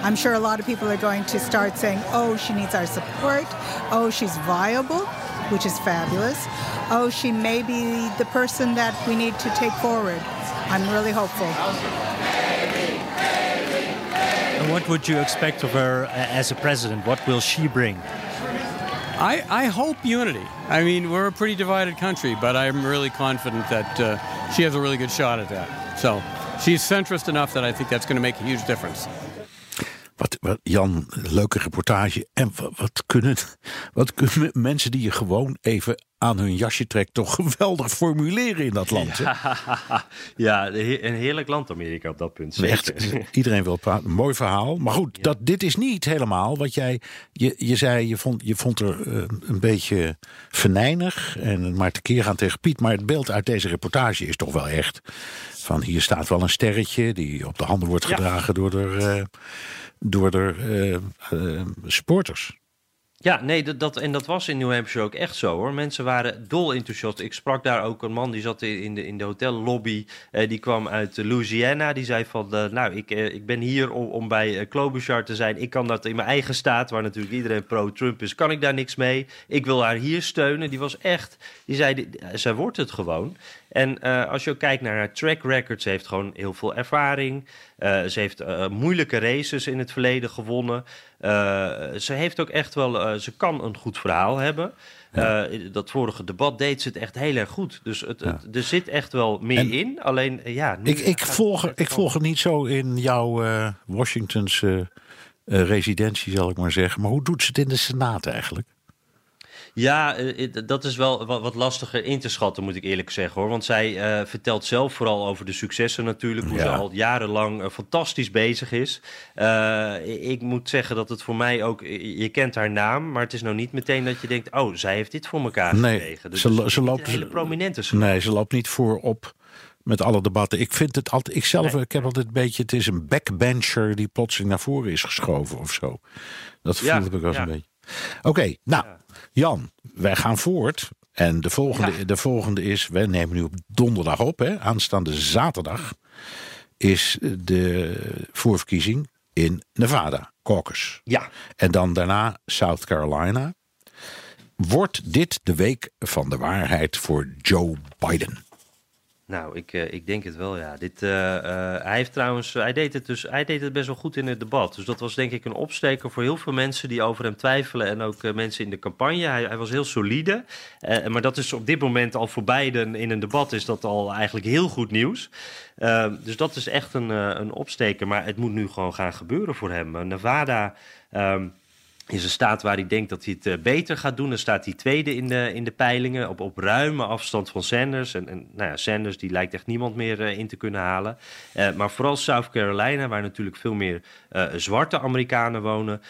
I'm sure a lot of people are going to start saying, oh, she needs our support. Oh, she's viable. Which is fabulous. Oh, she may be the person that we need to take forward. I'm really hopeful. And what would you expect of her as a president? What will she bring? I, I hope unity. I mean, we're a pretty divided country, but I'm really confident that uh, she has a really good shot at that. So she's centrist enough that I think that's going to make a huge difference. Wat, wat, Jan, leuke reportage. En wat, wat, kunnen, wat kunnen mensen die je gewoon even aan hun jasje trekt, toch geweldig formuleren in dat land? Ja, <laughs> ja een heerlijk land Amerika op dat punt. Echt, <laughs> iedereen wil praten. Mooi verhaal. Maar goed, dat, dit is niet helemaal wat jij. Je, je zei, je vond, je vond er uh, een beetje venijnig en maar tekeer gaan tegen Piet. Maar het beeld uit deze reportage is toch wel echt. Van hier staat wel een sterretje die op de handen wordt gedragen ja. door de. Uh, door de uh, uh, supporters. Ja, nee, dat, en dat was in New Hampshire ook echt zo hoor. Mensen waren dol enthousiast. Ik sprak daar ook een man die zat in de, in de hotellobby. Eh, die kwam uit Louisiana. Die zei van, uh, nou, ik, uh, ik ben hier om, om bij uh, Klobuchar te zijn. Ik kan dat in mijn eigen staat, waar natuurlijk iedereen pro-Trump is, kan ik daar niks mee. Ik wil haar hier steunen. Die was echt, die zei, die, zij wordt het gewoon. En als je ook kijkt naar haar track record, ze heeft gewoon heel veel ervaring. Ze heeft moeilijke races in het verleden gewonnen. Ze heeft ook echt wel, ze kan een goed verhaal hebben. Ja. dat vorige debat deed ze het echt heel erg goed. Dus het, ja. het, er zit echt wel meer en in. Alleen ja. ik, ik, volg, er, ik volg het niet zo in jouw Washingtonse residentie, zal ik maar zeggen. Maar hoe doet ze het in de Senaat eigenlijk? Ja, dat is wel wat lastiger in te schatten, moet ik eerlijk zeggen hoor. Want zij uh, vertelt zelf vooral over de successen natuurlijk. Hoe ja. ze al jarenlang uh, fantastisch bezig is. Uh, ik moet zeggen dat het voor mij ook. Je kent haar naam, maar het is nou niet meteen dat je denkt: oh, zij heeft dit voor elkaar nee, gekregen. Dus ze, ze loopt, een hele prominente. Nee, ze loopt niet voorop met alle debatten. Ik vind het altijd, ik zelf, ik heb altijd een beetje, het is een backbencher die plotseling naar voren is geschoven of zo. Dat voelde ja, ik wel ja. een beetje. Oké, okay, nou, ja. Jan, wij gaan voort. En de volgende, de volgende is, we nemen nu op donderdag op, hè, aanstaande zaterdag, is de voorverkiezing in Nevada, caucus. Ja. En dan daarna South Carolina. Wordt dit de week van de waarheid voor Joe Biden? Nou, ik, uh, ik denk het wel, ja. Dit, uh, uh, hij heeft trouwens, hij deed, het dus, hij deed het best wel goed in het debat. Dus dat was denk ik een opsteker voor heel veel mensen die over hem twijfelen. En ook mensen in de campagne. Hij, hij was heel solide. maar dat is op dit moment al voor beiden in een debat is dat al eigenlijk heel goed nieuws. dus dat is echt een, een opsteker. Maar het moet nu gewoon gaan gebeuren voor hem. Nevada... Um, is een staat waar hij denkt dat hij het uh, beter gaat doen. Dan staat hij tweede in de, in de peilingen, op, op ruime afstand van Sanders. En, en nou ja, Sanders die lijkt echt niemand meer uh, in te kunnen halen. Uh, maar vooral South Carolina, waar natuurlijk veel meer zwarte Amerikanen wonen.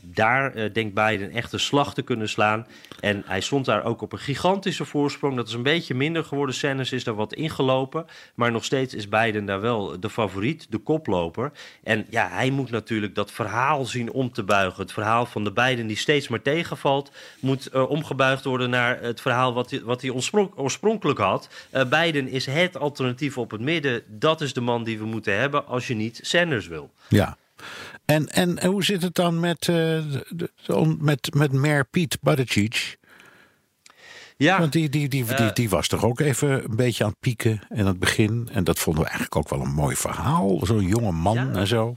daar denkt Biden echt een slag te kunnen slaan. En hij stond daar ook op een gigantische voorsprong. Dat is een beetje minder geworden. Sanders is daar wat ingelopen. Maar nog steeds is Biden daar wel de favoriet, de koploper. En ja, hij moet natuurlijk dat verhaal zien om te buigen. Verhaal van de beiden die steeds maar tegenvalt, moet uh, omgebuigd worden naar het verhaal wat hij, wat hij oorspronk, oorspronkelijk had. Uh, Biden is het alternatief op het midden. Dat is de man die we moeten hebben als je niet Sanders wil. Ja. En, en hoe zit het dan met, uh, met, met Mayor Piet Buttigieg? Ja. Want die, die, die, die, die was toch ook even een beetje aan het pieken in het begin. En dat vonden we eigenlijk ook wel een mooi verhaal. Zo'n jonge man ja. en zo.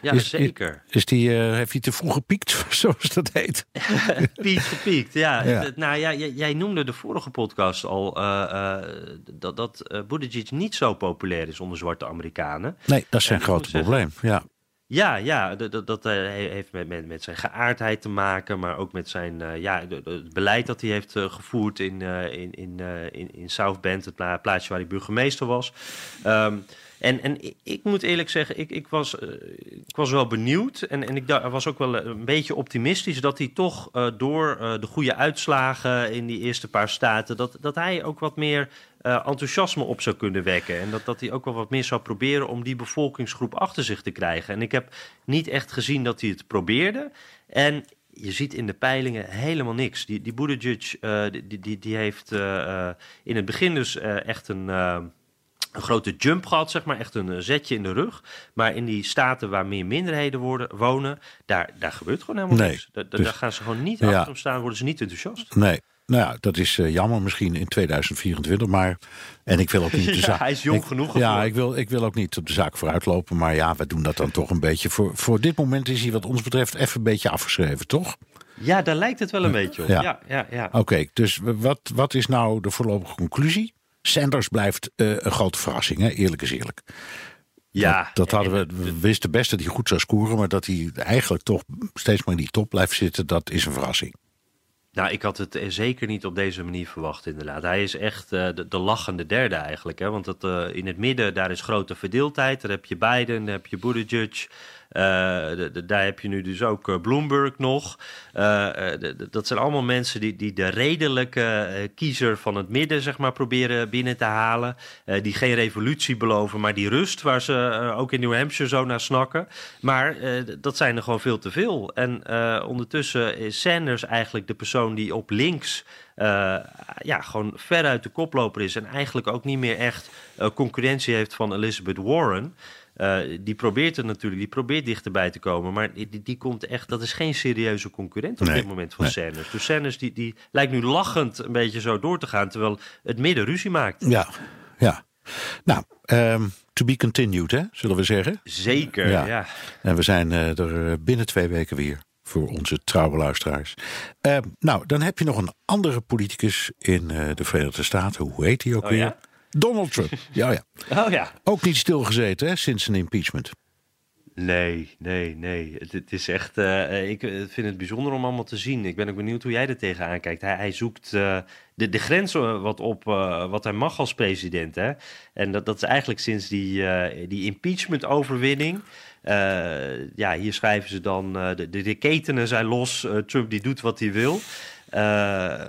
Ja, is, zeker. Is, die, uh, heeft hij te vroeg gepiekt, <laughs> zoals dat heet? <laughs> Piet gepiekt, ja. ja. Nou ja, jij, jij, noemde de vorige podcast al uh, uh, dat, dat Buttigieg niet zo populair is onder zwarte Amerikanen. Nee, dat is zijn grote probleem, ja. Ja, ja, dat, dat heeft met, met, met zijn geaardheid te maken, maar ook met zijn uh, ja, het beleid dat hij heeft gevoerd in, in, in, in, in South Bend, het pla plaatsje waar hij burgemeester was. Um, en, en ik, moet eerlijk zeggen, ik, ik, was, uh, ik was wel benieuwd. En, en ik was ook wel een beetje optimistisch dat hij toch uh, door de goede uitslagen in die eerste paar staten, dat, dat hij ook wat meer enthousiasme op zou kunnen wekken. En dat, dat hij ook wel wat meer zou proberen om die bevolkingsgroep achter zich te krijgen. En ik heb niet echt gezien dat hij het probeerde. En je ziet in de peilingen helemaal niks. Die, die die, die, die heeft in het begin dus echt een een grote jump gehad, zeg maar, echt een eh, zetje in de rug. Maar in die staten waar meer minderheden worden, wonen, daar, daar gebeurt gewoon helemaal Nee, niks. Daar, dus- daar gaan ze gewoon niet Ja. achter staan, worden ze niet enthousiast. Nee. Nou ja, dat is eh, jammer misschien in 2024, maar... En ik wil ook niet <laughs> de Ja, zaak... hij is jong ik- genoeg Ja, ik wil, ik wil ook niet op de zaak vooruitlopen, maar ja, we doen dat dan toch een beetje. Voor, voor dit moment is hij wat ons betreft even een beetje afgeschreven, toch? Ja, daar lijkt het wel een beetje op. Ja. Ja, ja, ja. Oké, dus wat, wat is nou de voorlopige conclusie? Sanders blijft eh, een grote verrassing, hè? eerlijk is eerlijk. ja. Dat, dat hadden we, we wisten best dat hij goed zou scoren, maar dat hij eigenlijk toch steeds maar in die top blijft zitten, dat is een verrassing. Nou, ik had het eh, zeker niet op deze manier verwacht, inderdaad. Hij is echt eh, de, de lachende derde eigenlijk. Hè? Want dat, in het midden, daar is grote verdeeldheid. Daar heb je Biden, daar heb je Buttigieg. Eh, de- daar heb je nu dus ook eh, Bloomberg nog. Eh, dat zijn allemaal mensen die, die de redelijke kiezer van het midden zeg maar, proberen binnen te halen. Die geen revolutie beloven, maar die rust waar ze ook in New Hampshire zo naar snakken. Maar dat zijn er gewoon veel te veel. En ondertussen is Sanders eigenlijk de persoon die op links eh, ja, gewoon veruit de koploper is. En eigenlijk ook niet meer echt concurrentie heeft van Elizabeth Warren. Eh, die probeert het natuurlijk, die probeert dichterbij te komen. Maar die, die, komt echt, dat is geen serieuze concurrent op Nee, dit moment van nee. Sanders. Dus Sanders die, die lijkt nu lachend een beetje zo door te gaan. Terwijl het midden ruzie maakt. Ja, ja. Nou, ehm, to be continued, hè, zullen we zeggen. Zeker, Ja. ja. En we zijn eh, er eh, binnen twee weken weer voor onze trouwe luisteraars. Eh, nou, dan heb je nog een andere politicus in de Verenigde Staten. Hoe heet hij ook Oh, weer? ja? Donald Trump. <laughs> ja, ja. Oh ja. Ook niet stilgezeten hè, sinds zijn impeachment. Nee, nee, nee. Het, het is echt. eh, ik eh, vind het bijzonder om allemaal te zien. Ik ben ook benieuwd hoe jij er tegenaan kijkt. Hij, hij zoekt eh, de, de grens eh, wat op wat hij mag als president. Hè? En dat, dat is eigenlijk sinds die, die impeachment-overwinning. Ja, hier schrijven ze dan: de, de, de ketenen zijn los. Trump die doet wat hij wil. Eh,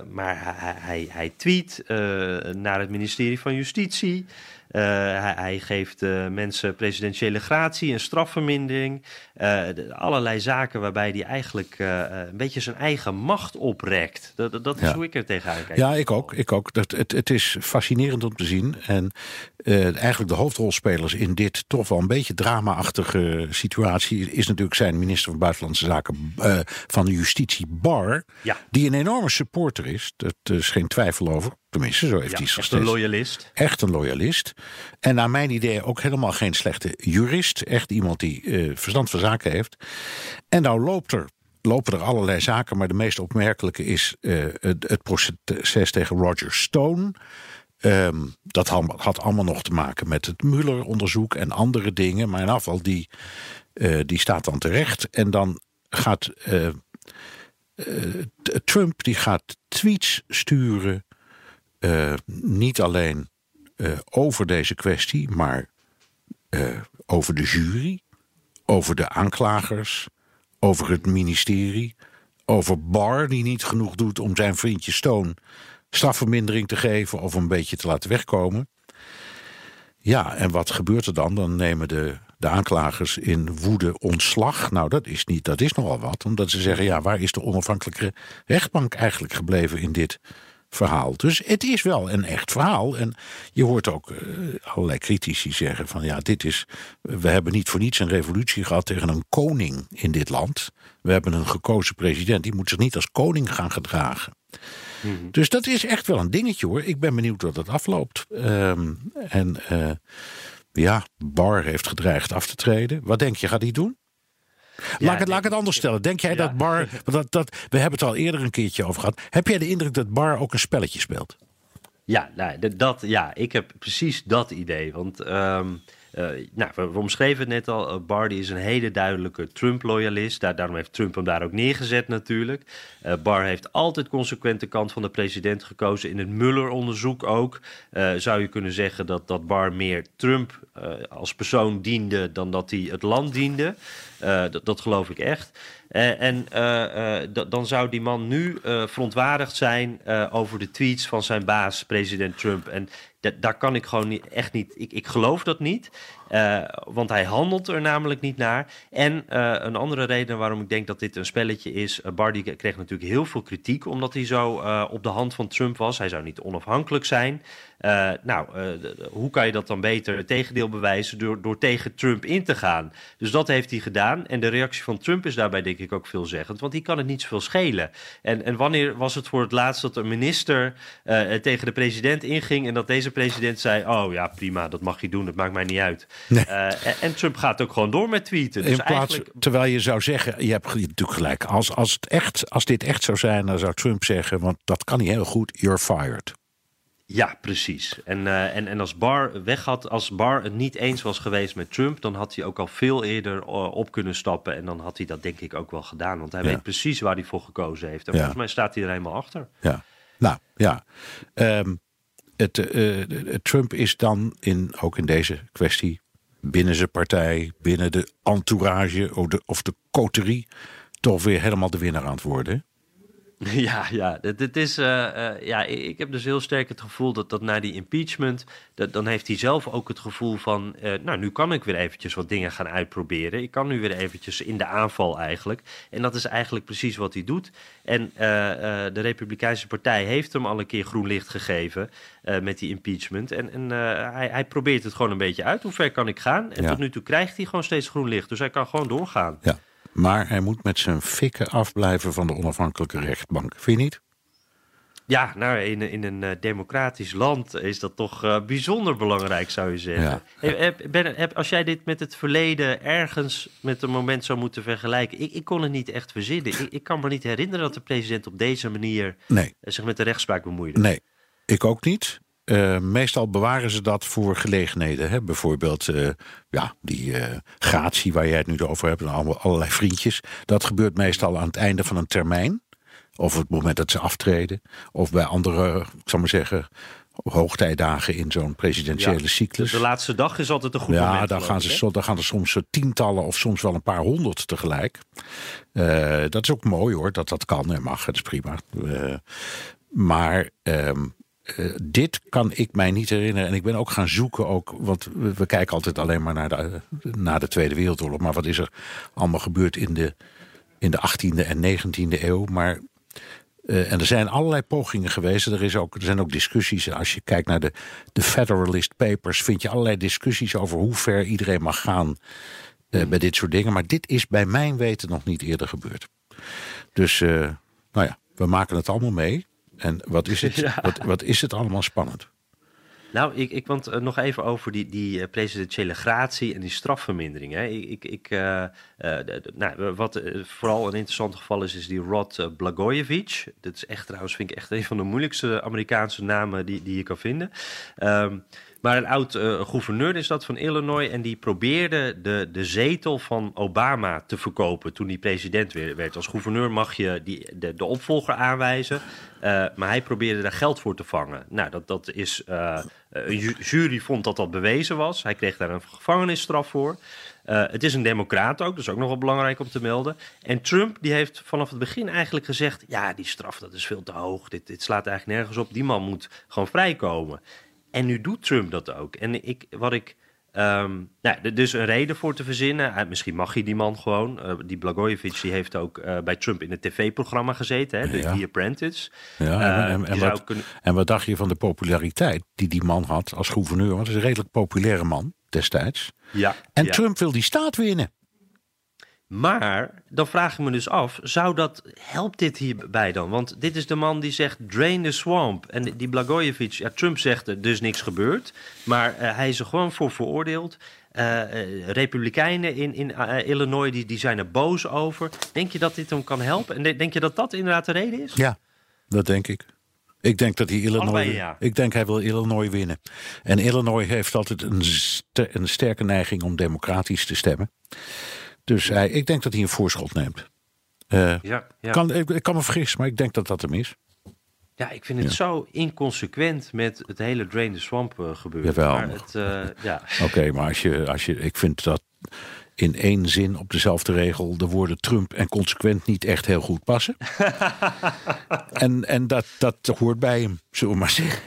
maar hij, hij, hij tweet eh, naar het ministerie van Justitie. Eh, hij, hij geeft eh, mensen presidentiële gratie en strafvermindering. Eh, de- allerlei zaken waarbij hij eigenlijk een beetje zijn eigen macht oprekt. Dat, dat- is Ja. hoe ik er tegenaan kijk. Ja, ik ook. Ik ook. Dat, het, het is fascinerend om te zien. En eigenlijk de hoofdrolspelers in dit toch wel een beetje drama-achtige situatie... is natuurlijk zijn minister van Buitenlandse Zaken van Justitie, Barr... Ja. die een enorme supporter is. Dat is geen twijfel over. Tenminste, zo heeft Ja, hij echt steeds- een loyalist. Echt een loyalist. En naar mijn idee ook helemaal geen slechte jurist. Echt iemand die eh, verstand van zaken heeft. En nou loopt er, lopen er allerlei zaken. Maar de meest opmerkelijke is eh, het, het proces tegen Roger Stone. Ehm, dat had, allemaal nog te maken met het Mueller-onderzoek en andere dingen. Maar in afval, die, eh, die staat dan terecht. En dan gaat Trump die gaat tweets sturen. Eh, niet alleen eh, over deze kwestie, maar eh, over de jury, over de aanklagers, over het ministerie, over Barr die niet genoeg doet om zijn vriendje Stone strafvermindering te geven of een beetje te laten wegkomen. Ja, en wat gebeurt er dan? Dan nemen de, de aanklagers in woede ontslag. Nou, dat is, niet, dat is nogal wat, omdat ze zeggen: ja, waar is de onafhankelijke rechtbank eigenlijk gebleven in dit verhaal? Dus het is wel een echt verhaal. En je hoort ook eh, allerlei critici zeggen: van ja, dit is. We hebben niet voor niets een revolutie gehad tegen een koning in dit land. We hebben een gekozen president, die moet zich niet als koning gaan gedragen. Dus dat is echt wel een dingetje hoor. Ik ben benieuwd hoe dat afloopt. Ehm, en eh, ja, Barr heeft gedreigd af te treden. Wat denk je, gaat hij doen? Laat, ik het, laat ik het anders stellen. Denk jij dat <laughs> want Dat, dat, we hebben het al eerder een keertje over gehad. Heb jij de indruk dat Barr ook een spelletje speelt? Ja, nou, dat, ja, ik heb precies dat idee. Want ehm, eh, nou, we, we omschreven het net al. eh, Barr die is een hele duidelijke Trump-loyalist. Daar, daarom heeft Trump hem daar ook neergezet natuurlijk. Eh Barr heeft altijd consequent de kant van de president gekozen. In het Mueller-onderzoek ook. Zou je kunnen zeggen dat, dat Barr meer Trump als persoon diende... dan dat hij het land diende. Eh, dat, geloof ik echt. Eh, en eh, dan zou die man nu verontwaardigd zijn over de tweets van zijn baas, president Trump. En da- daar kan ik gewoon echt niet. Ik, ik geloof dat niet. Uh, want hij handelt er namelijk niet naar. En uh, een andere reden waarom ik denk dat dit een spelletje is. Uh, Bardi kreeg natuurlijk heel veel kritiek omdat hij zo op de hand van Trump was. Hij zou niet onafhankelijk zijn. nou, hoe kan je dat dan beter het tegendeel bewijzen door, door tegen Trump in te gaan? Dus dat heeft hij gedaan. En de reactie van Trump is daarbij denk ik ook veelzeggend. Want die kan het niet zoveel schelen. En, en wanneer was het voor het laatst dat een minister tegen de president inging en dat deze president zei: Oh ja, prima, dat mag je doen, dat maakt mij niet uit. Nee. Uh, en Trump gaat ook gewoon door met tweeten. Dus In plaats, eigenlijk... Terwijl je zou zeggen, je hebt natuurlijk gelijk. Als, als, het echt, als dit echt zou zijn, dan zou Trump zeggen, want dat kan niet heel goed, you're fired. Ja, precies. En, uh, en, en als Barr weg had, als Barr het niet eens was geweest met Trump, dan had hij ook al veel eerder uh, op kunnen stappen. En dan had hij dat denk ik ook wel gedaan. Want hij ja. weet precies waar hij voor gekozen heeft. En ja. volgens mij staat hij er helemaal achter. Ja, nou ja. Um, het, uh, Trump is dan in, ook in deze kwestie binnen zijn partij, binnen de entourage of de, of de coterie, toch weer helemaal de winnaar aan het worden. <laughs> Ja, ja, dit is, uh, uh, ja, ik heb dus heel sterk het gevoel dat, dat na die impeachment, dat, dan heeft hij zelf ook het gevoel van, uh, nou, nu kan ik weer eventjes wat dingen gaan uitproberen. Ik kan nu weer eventjes in de aanval eigenlijk. En dat is eigenlijk precies wat hij doet. En de Republikeinse Partij heeft hem al een keer groen licht gegeven met die impeachment. En, en hij, hij probeert het gewoon een beetje uit. Hoe ver kan ik gaan? En ja. tot nu toe krijgt hij gewoon steeds groen licht. Dus hij kan gewoon doorgaan. Ja. Maar hij moet met zijn fikken afblijven van de onafhankelijke rechtbank. Vind je niet? Ja, nou, in, in een uh, democratisch land is dat toch uh, bijzonder belangrijk, zou je zeggen. Ja. Heb, ben, heb, als jij dit met het verleden ergens met een moment zou moeten vergelijken... Ik, ik kon het niet echt verzinnen. Ik, ik, kan me niet herinneren dat de president op deze manier nee. zich met de rechtspraak bemoeide. Nee, ik ook niet. Uh, meestal bewaren ze dat voor gelegenheden. Hè? Bijvoorbeeld uh, ja, die uh, gratie waar jij het nu over hebt, en allerlei vriendjes. Dat gebeurt meestal aan het einde van een termijn. Of het moment dat ze aftreden. Of bij andere, ik zal maar zeggen, hoogtijdagen in zo'n presidentiële ja, cyclus. De laatste dag is altijd een goed ja, moment. Ja, daar, gaan ze, daar gaan er soms tientallen of soms wel een paar honderd tegelijk. dat is ook mooi hoor, dat dat kan en mag, dat is prima. maar ehm, uh, dit kan ik mij niet herinneren. En ik ben ook gaan zoeken, ook, want we, we kijken altijd alleen maar naar de, naar de Tweede Wereldoorlog. Maar wat is er allemaal gebeurd in de, in de 18e en 19e eeuw? Maar, uh, en er zijn allerlei pogingen geweest. Er, is ook, er zijn ook discussies. Als je kijkt naar de, de Federalist Papers, vind je allerlei discussies over hoe ver iedereen mag gaan uh, bij dit soort dingen. Maar dit is bij mijn weten nog niet eerder gebeurd. Dus, nou ja, we maken het allemaal mee. En wat is het, <laughs> ja. wat, wat is het allemaal spannend? Nou, ik, ik want uh, nog even over die, die uh, presidentiële gratie en die strafvermindering. Hè. Ik, ik, ik uh, nou, wat vooral een interessant geval is, is die Rod Blagojevich. Dat is echt trouwens, vind ik echt een van de moeilijkste Amerikaanse namen die, die je kan vinden. Um, maar een oud uh, gouverneur is dat van Illinois. En die probeerde de, de zetel van Obama te verkopen toen hij president werd. Als gouverneur mag je die, de, de opvolger aanwijzen. Uh, maar hij probeerde daar geld voor te vangen. Nou, dat, dat is. Uh, een jury vond dat dat bewezen was. Hij kreeg daar een gevangenisstraf voor. Het is een democraat ook, is ook nog wel belangrijk om te melden. En Trump die heeft vanaf het begin eigenlijk gezegd... ja, die straf dat is veel te hoog, dit, dit slaat eigenlijk nergens op. Die man moet gewoon vrijkomen. En nu doet Trump dat ook. En ik, wat ik. Um, nou, dus een reden voor te verzinnen. Uh, misschien mag je die man gewoon. Uh, die Blagojevich die heeft ook uh, bij Trump in het tv-programma gezeten, hè, de ja. The Apprentice. Ja, en, en, wat, kunnen... en, wat, dacht je van de populariteit die die man had als gouverneur? Want het is een redelijk populaire man destijds. Ja, en ja. Trump wil die staat winnen. Maar dan vraag ik me dus af, zou dat, helpt dit hierbij dan? Want dit is de man die zegt drain the swamp. En die Blagojevich, ja, Trump zegt er dus niks gebeurd. Maar uh, hij is er gewoon voor veroordeeld. Uh, uh, Republikeinen in, in Illinois die, die zijn er boos over. Denk je dat dit hem kan helpen? En denk je dat dat inderdaad de reden is? Ja, dat denk ik. Ik denk dat hij Illinois. Allebei, ja. Ik denk hij wil Illinois winnen. En Illinois heeft altijd een sterke neiging om democratisch te stemmen. Dus hij, ik denk dat hij een voorschot neemt. Uh, ja, ja. Kan, ik, ik, kan me vergissen, maar ik denk dat dat hem is. Ja, ik vind het ja. zo inconsequent met het hele Drain the Swamp uh, gebeuren. Jawel. Maar het, uh, ja. <laughs> Oké, okay, maar als je, als je, ik vind dat in één zin op dezelfde regel de woorden Trump en consequent niet echt heel goed passen. <laughs> en en dat, dat hoort bij hem, zullen we maar zeggen.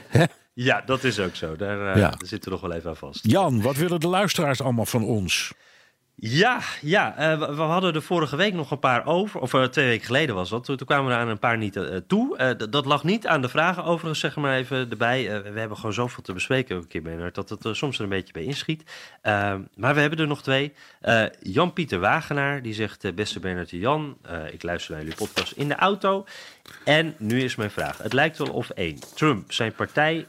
Ja, dat is ook zo. Daar, uh, Ja. daar zitten we nog wel even aan vast. Jan, wat willen de luisteraars allemaal van ons? Ja, ja eh, we, we hadden er vorige week nog een paar over. Of eh, twee weken geleden was dat. Toen, kwamen we aan een paar niet eh, toe. Dat lag niet aan de vragen overigens, zeg maar even erbij. We hebben gewoon zoveel te bespreken ook een keer, Bernard, dat het soms er een beetje bij inschiet. Eh, maar we hebben er nog twee. Jan-Pieter Wagenaar, die zegt... beste Bernard en Jan, ik luister naar jullie podcast in de auto. En nu is mijn vraag. Het lijkt wel of één, Trump zijn partij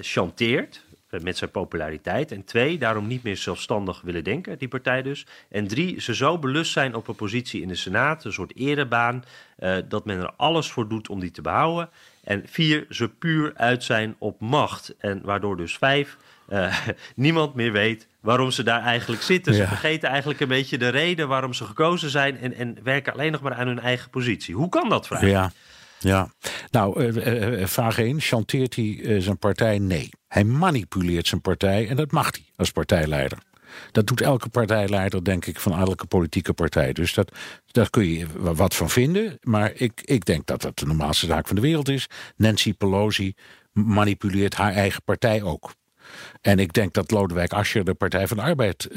chanteert met zijn populariteit. En twee, daarom niet meer zelfstandig willen denken, die partij dus. En drie, ze zo belust zijn op een positie in de Senaat, een soort erebaan, eh, dat men er alles voor doet om die te behouden. En vier, ze puur uit zijn op macht. En waardoor dus vijf, eh, <laughs> niemand meer weet waarom ze daar eigenlijk zitten. Ze Ja. vergeten eigenlijk een beetje de reden waarom ze gekozen zijn en, en werken alleen nog maar aan hun eigen positie. Hoe kan dat, vraag? Ja, ja. Nou, eh, eh, eh, vraag 1. Chanteert hij zijn partij? Nee. Hij manipuleert zijn partij en dat mag hij als partijleider. Dat doet elke partijleider, denk ik, van elke politieke partij. Dus dat, daar kun je wa- wat van vinden. Maar ik, ik denk dat dat de normaalste zaak van de wereld is. Nancy Pelosi manipuleert haar eigen partij ook. En ik denk dat Lodewijk Asscher de Partij van de Arbeid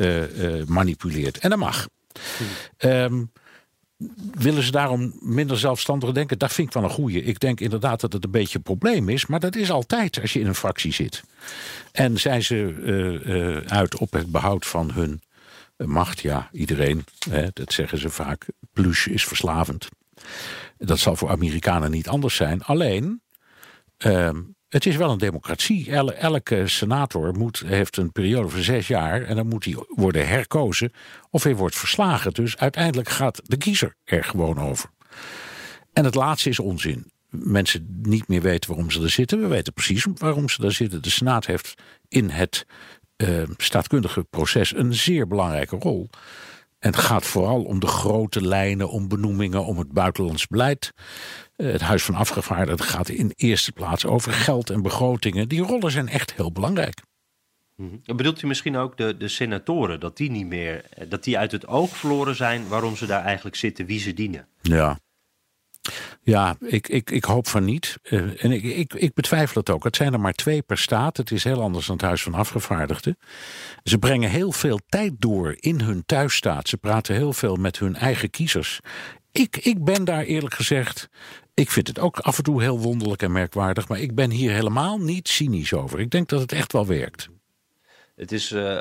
manipuleert. En dat mag. Ehm, willen ze daarom minder zelfstandig denken? Dat vind ik wel een goeie. Ik denk inderdaad dat het een beetje een probleem is. Maar dat is altijd als je in een fractie zit. En zijn ze eh, eh, uit op het behoud van hun macht? Ja, iedereen. Hè, dat zeggen ze vaak. Plus is verslavend. Dat zal voor Amerikanen niet anders zijn. Alleen, ehm, het is wel een democratie. El- elke senator moet, heeft een periode van zes jaar. En dan moet hij worden herkozen. Of hij wordt verslagen. Dus uiteindelijk gaat de kiezer er gewoon over. En het laatste is onzin. Mensen niet meer weten waarom ze er zitten. We weten precies waarom ze daar zitten. De Senaat heeft in het eh, staatkundige proces een zeer belangrijke rol. En het gaat vooral om de grote lijnen, om benoemingen, om het buitenlands beleid. Eh, Het Huis van Afgevaardigden gaat in eerste plaats over geld en begrotingen. Die rollen zijn echt heel belangrijk. Mhm. Bedoelt u misschien ook de, de senatoren, dat die niet meer, eh, dat die uit het oog verloren zijn waarom ze daar eigenlijk zitten, wie ze dienen? Ja. Ja, ik, ik, ik hoop van niet. Eh, en ik, ik, ik betwijfel het ook. Het zijn er maar twee per staat. Het is heel anders dan het Huis van Afgevaardigden. Ze brengen heel veel tijd door in hun thuisstaat. Ze praten heel veel met hun eigen kiezers. Ik, ik ben daar eerlijk gezegd. Ik vind het ook af en toe heel wonderlijk en merkwaardig. Maar ik ben hier helemaal niet cynisch over. Ik denk dat het echt wel werkt. Het is eh,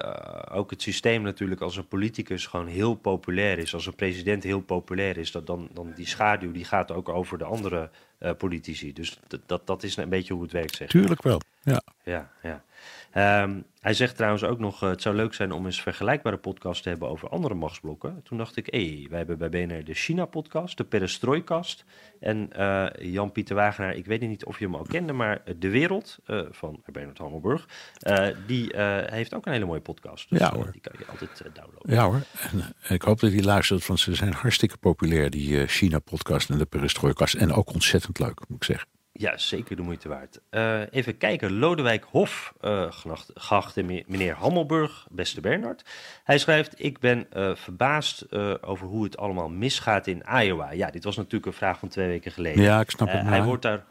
ook het systeem natuurlijk als een politicus gewoon heel populair is, als een president heel populair is, dat dan, dan die schaduw die gaat ook over de andere eh, politici. Dus dat, dat, is een beetje hoe het werkt, zeg. Tuurlijk wel. Ja. Ja, ja. Ehm, hij zegt trouwens ook nog, eh, het zou leuk zijn om eens vergelijkbare podcasts te hebben over andere machtsblokken. Toen dacht ik, hé, hey, wij hebben bij BNR de China-podcast, de Perestroikast. En eh, Jan-Pieter Wagenaar, ik weet niet of je hem al kende, maar De Wereld eh, van Bernard Hammelburg, eh, die eh, heeft ook een hele mooie podcast. Dus, Ja, eh, hoor. die kan je altijd eh, downloaden. Ja hoor, en eh, ik hoop dat hij luistert, want ze zijn hartstikke populair, die eh, China-podcast en de Perestroikast. En ook ontzettend leuk, moet ik zeggen. Ja, zeker de moeite waard. Eh, even kijken. Lodewijk Hof, eh geachte, geachte me- meneer Hammelburg, beste Bernard. Hij schrijft: Ik ben eh, verbaasd over hoe het allemaal misgaat in Iowa. Ja, dit was natuurlijk een vraag van twee weken geleden. Ja, ik snap het, hij wordt daar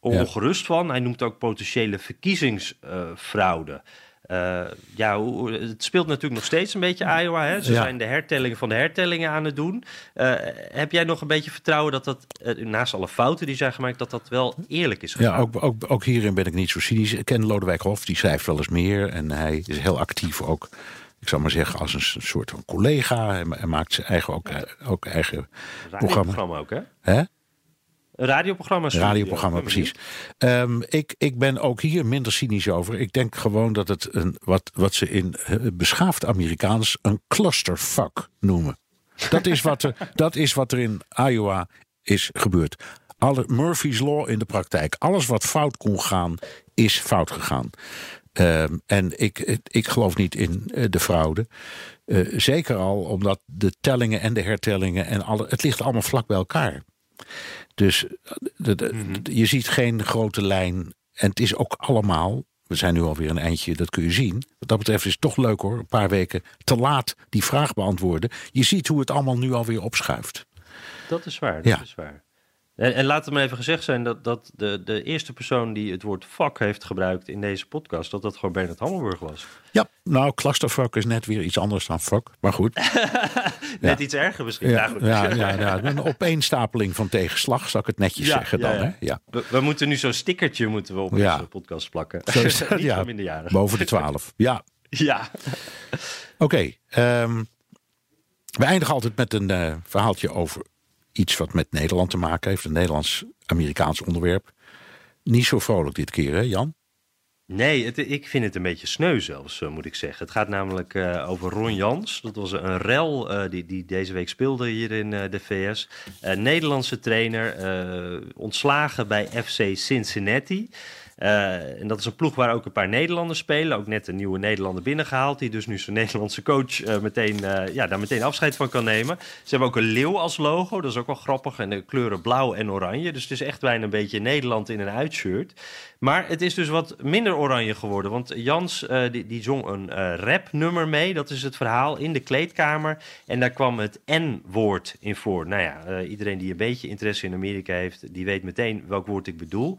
ongerust van. Hij noemt ook potentiële verkiezingsfraude. Eh, ja, het speelt natuurlijk nog steeds een beetje Iowa. Hè? Ze Ja. zijn de hertellingen van de hertellingen aan het doen. Eh, heb jij nog een beetje vertrouwen dat dat, eh, naast alle fouten die zijn gemaakt, dat dat wel eerlijk is? Ja, ook, ook, ook hierin ben ik niet zo cynisch. Ik ken Lodewijk Hof, die schrijft wel eens meer. En hij is heel actief ook, ik zou maar zeggen, als een soort van collega. Hij, ma- hij maakt zijn eigen, ook, ook eigen programma. ook, hè? Hè? Radioprogramma. Een studio. radioprogramma, ben precies. Ehm, ik, ik ben ook hier minder cynisch over. Ik denk gewoon dat het een, wat, wat ze in eh, beschaafd Amerikaans een clusterfuck noemen. Dat is wat er, <laughs> dat is wat er in Iowa is gebeurd. Alle, Murphy's Law in de praktijk. Alles wat fout kon gaan, is fout gegaan. Ehm, en ik, ik geloof niet in eh, de fraude. Eh, zeker al omdat de tellingen en de hertellingen en alle, het ligt allemaal vlak bij elkaar. Dus eh, de- de- je ziet geen grote lijn. En het is ook allemaal. We zijn nu alweer een eindje, dat kun je zien. Wat dat betreft is het toch leuk hoor. Een paar weken te laat die vraag beantwoorden. Je ziet hoe het allemaal nu alweer opschuift. Dat is waar, dat Ja. is waar. En, en laat het maar even gezegd zijn dat, dat de, de eerste persoon die het woord fuck heeft gebruikt in deze podcast, dat dat gewoon Bernard Hammelburg was. Ja, nou, clusterfuck is net weer iets anders dan fuck. Maar goed. <laughs> Net iets erger misschien. Ja, Nou, ja, ja, <laughs> ja, een opeenstapeling van tegenslag, zal ik het netjes zeggen dan. Hè? Ja. We, we moeten nu zo'n stickertje moeten we op onze podcast plakken. Zo is <laughs> dat, Niet ja, voor minderjarigen. boven de 12. Ja, Ja. oké. ehm, we eindigen altijd met een eh, verhaaltje over iets wat met Nederland te maken heeft. Een Nederlands-Amerikaans onderwerp. Niet zo vrolijk dit keer, hè Jan? Nee, het, ik vind het een beetje sneu zelfs, eh, moet ik zeggen. Het gaat namelijk eh, over Ron Jans. Dat was een rel eh, die, die deze week speelde hier in de VS. Nederlandse trainer, ontslagen bij FC Cincinnati. Eh, en dat is een ploeg waar ook een paar Nederlanders spelen. Ook net een nieuwe Nederlander binnengehaald. Die dus nu zijn Nederlandse coach eh, meteen, eh, ja, daar meteen afscheid van kan nemen. Ze hebben ook een leeuw als logo. Dat is ook wel grappig. En de kleuren blauw en oranje. Dus het is echt bijna een beetje Nederland in een uitshirt. Maar het is dus wat minder oranje geworden. Want Jans die, zong een rapnummer mee. Dat is het verhaal in de kleedkamer. En daar kwam het N-woord in voor. Nou ja, iedereen die een beetje interesse in Amerika heeft... die weet meteen welk woord ik bedoel.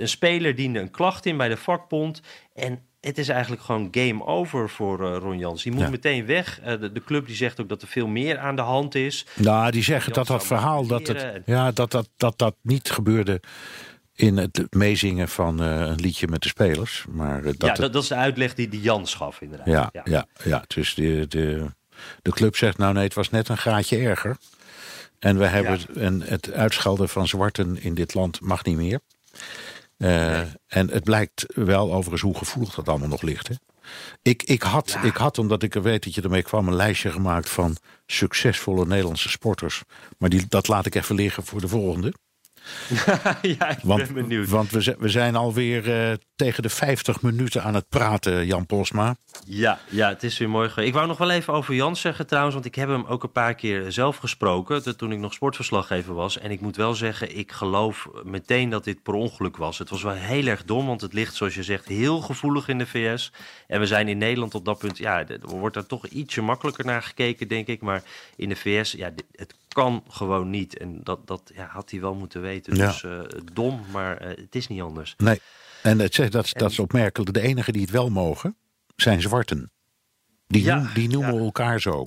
Een speler diende een klacht in bij de vakbond. En het is eigenlijk gewoon game over voor eh, Ron Jans. Die moet Ja. meteen weg. Eh, de, de club die zegt ook dat er veel meer aan de hand is. Nou, die zeggen dat dat verhaal dat het, ja, dat, dat, dat dat niet gebeurde in het meezingen van eh, een liedje met de spelers. Maar dat, ja, het- dat, dat is de uitleg die, die Jans gaf inderdaad. ja, ja. Ja, dus de, de, de club zegt nou nee, het was net een graadje erger. En we hebben en het uitschelden van zwarten in dit land mag niet meer. Eh, En het blijkt wel overigens hoe gevoelig dat allemaal nog ligt. Hè? Ik, ik, had, ik had, omdat ik weet dat je ermee kwam, een lijstje gemaakt van succesvolle Nederlandse sporters. Maar die, dat laat ik even liggen voor de volgende. <laughs> ja, ik Want, ben benieuwd. want we, zijn- we zijn alweer eh, tegen de 50 minuten aan het praten, Jan Posma. Ja, ja, het is weer mooi. Ik wou nog wel even over Jans zeggen trouwens, want ik heb hem ook een paar keer zelf gesproken toen ik nog sportverslaggever was. En ik moet wel zeggen, ik geloof meteen dat dit per ongeluk was. Het was wel heel erg dom, want het ligt, zoals je zegt, heel gevoelig in de VS. En we zijn in Nederland op dat punt, ja, er wordt daar toch ietsje makkelijker naar gekeken, denk ik. Maar in de VS, ja, het kan gewoon niet. En dat, dat ja, had hij wel moeten weten. Ja. Dus eh, dom, maar eh, het is niet anders. Nee, en het, dat, is- dat is opmerkelijk. De enigen die het wel mogen, zijn zwarten. Die, Ja, noem- die noemen elkaar zo.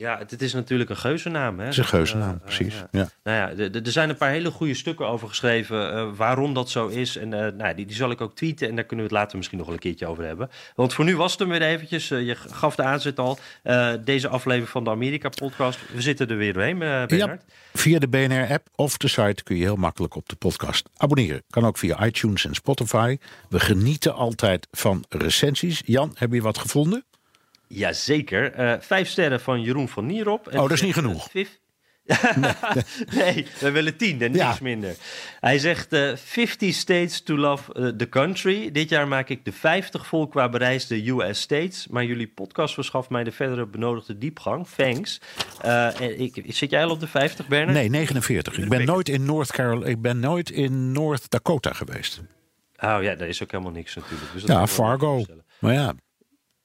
Ja, het, is natuurlijk een geuzennaam. Hè? Het is een geuzennaam, Eh, precies. ja. Ja. Nou ja, er zijn een paar hele goede stukken over geschreven eh, waarom dat zo is. En eh, nou, die, die zal ik ook tweeten en daar kunnen we het later misschien nog wel een keertje over hebben. Want voor nu was het hem weer eventjes. Eh, je gaf de aanzet al. Eh, deze aflevering van de Amerika-podcast. We zitten er weer doorheen, eh Bernard. Ja, via de BNR-app of de site kun je heel makkelijk op de podcast abonneren. Kan ook via iTunes en Spotify. We genieten altijd van recensies. Jan, heb je wat gevonden? Jazeker. Eh vijf sterren van Jeroen van Nierop. En Oh, dat is niet genoeg. eh, vif- <laughs> nee, we willen tien en Ja. niks minder. Hij zegt eh 50 states to love the country. Dit jaar maak ik de 50 vol qua bereisde US states. Maar jullie podcast verschaft mij de verdere benodigde diepgang. Thanks. En ik, zit jij al op de 50, Bernard? Nee, 49. Ik ben nooit in North Carolina, ik ben nooit in North Dakota geweest. Oh ja, daar is ook helemaal niks natuurlijk. Dus dat Ja, Fargo. Maar ja,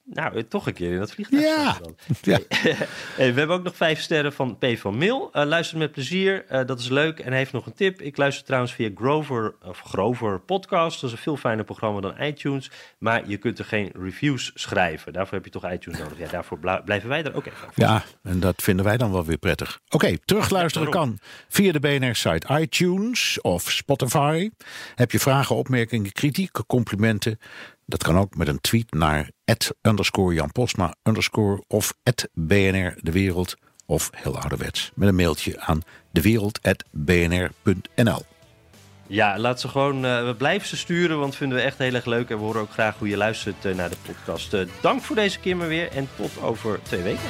Nou, eh, toch een keer in dat vliegtuig. Ja. <laughs> ja. <laughs> Hey, we hebben ook nog vijf sterren van P van Mil. Eh, luister met plezier, eh, dat is leuk. En hij heeft nog een tip. Ik luister trouwens via Grover, of Grover Podcast. Dat is een veel fijner programma dan iTunes. Maar je kunt er geen reviews schrijven. Daarvoor heb je toch iTunes nodig. Ja, daarvoor blijven wij er ook even. Ja, en dat vinden wij dan wel weer prettig. Oké, terugluisteren kan via de BNR-site iTunes of Spotify. Heb je vragen, opmerkingen, kritiek, complimenten? Dat kan ook met een tweet naar Jan underscore of BNR De Wereld. Of heel ouderwets met een mailtje aan dewereld.bnr.nl. Ja, laat ze gewoon. eh, we blijven ze sturen, want vinden we echt heel erg leuk. En we horen ook graag hoe je luistert eh, naar de podcast. Eh, dank voor deze keer maar weer. En tot over twee weken.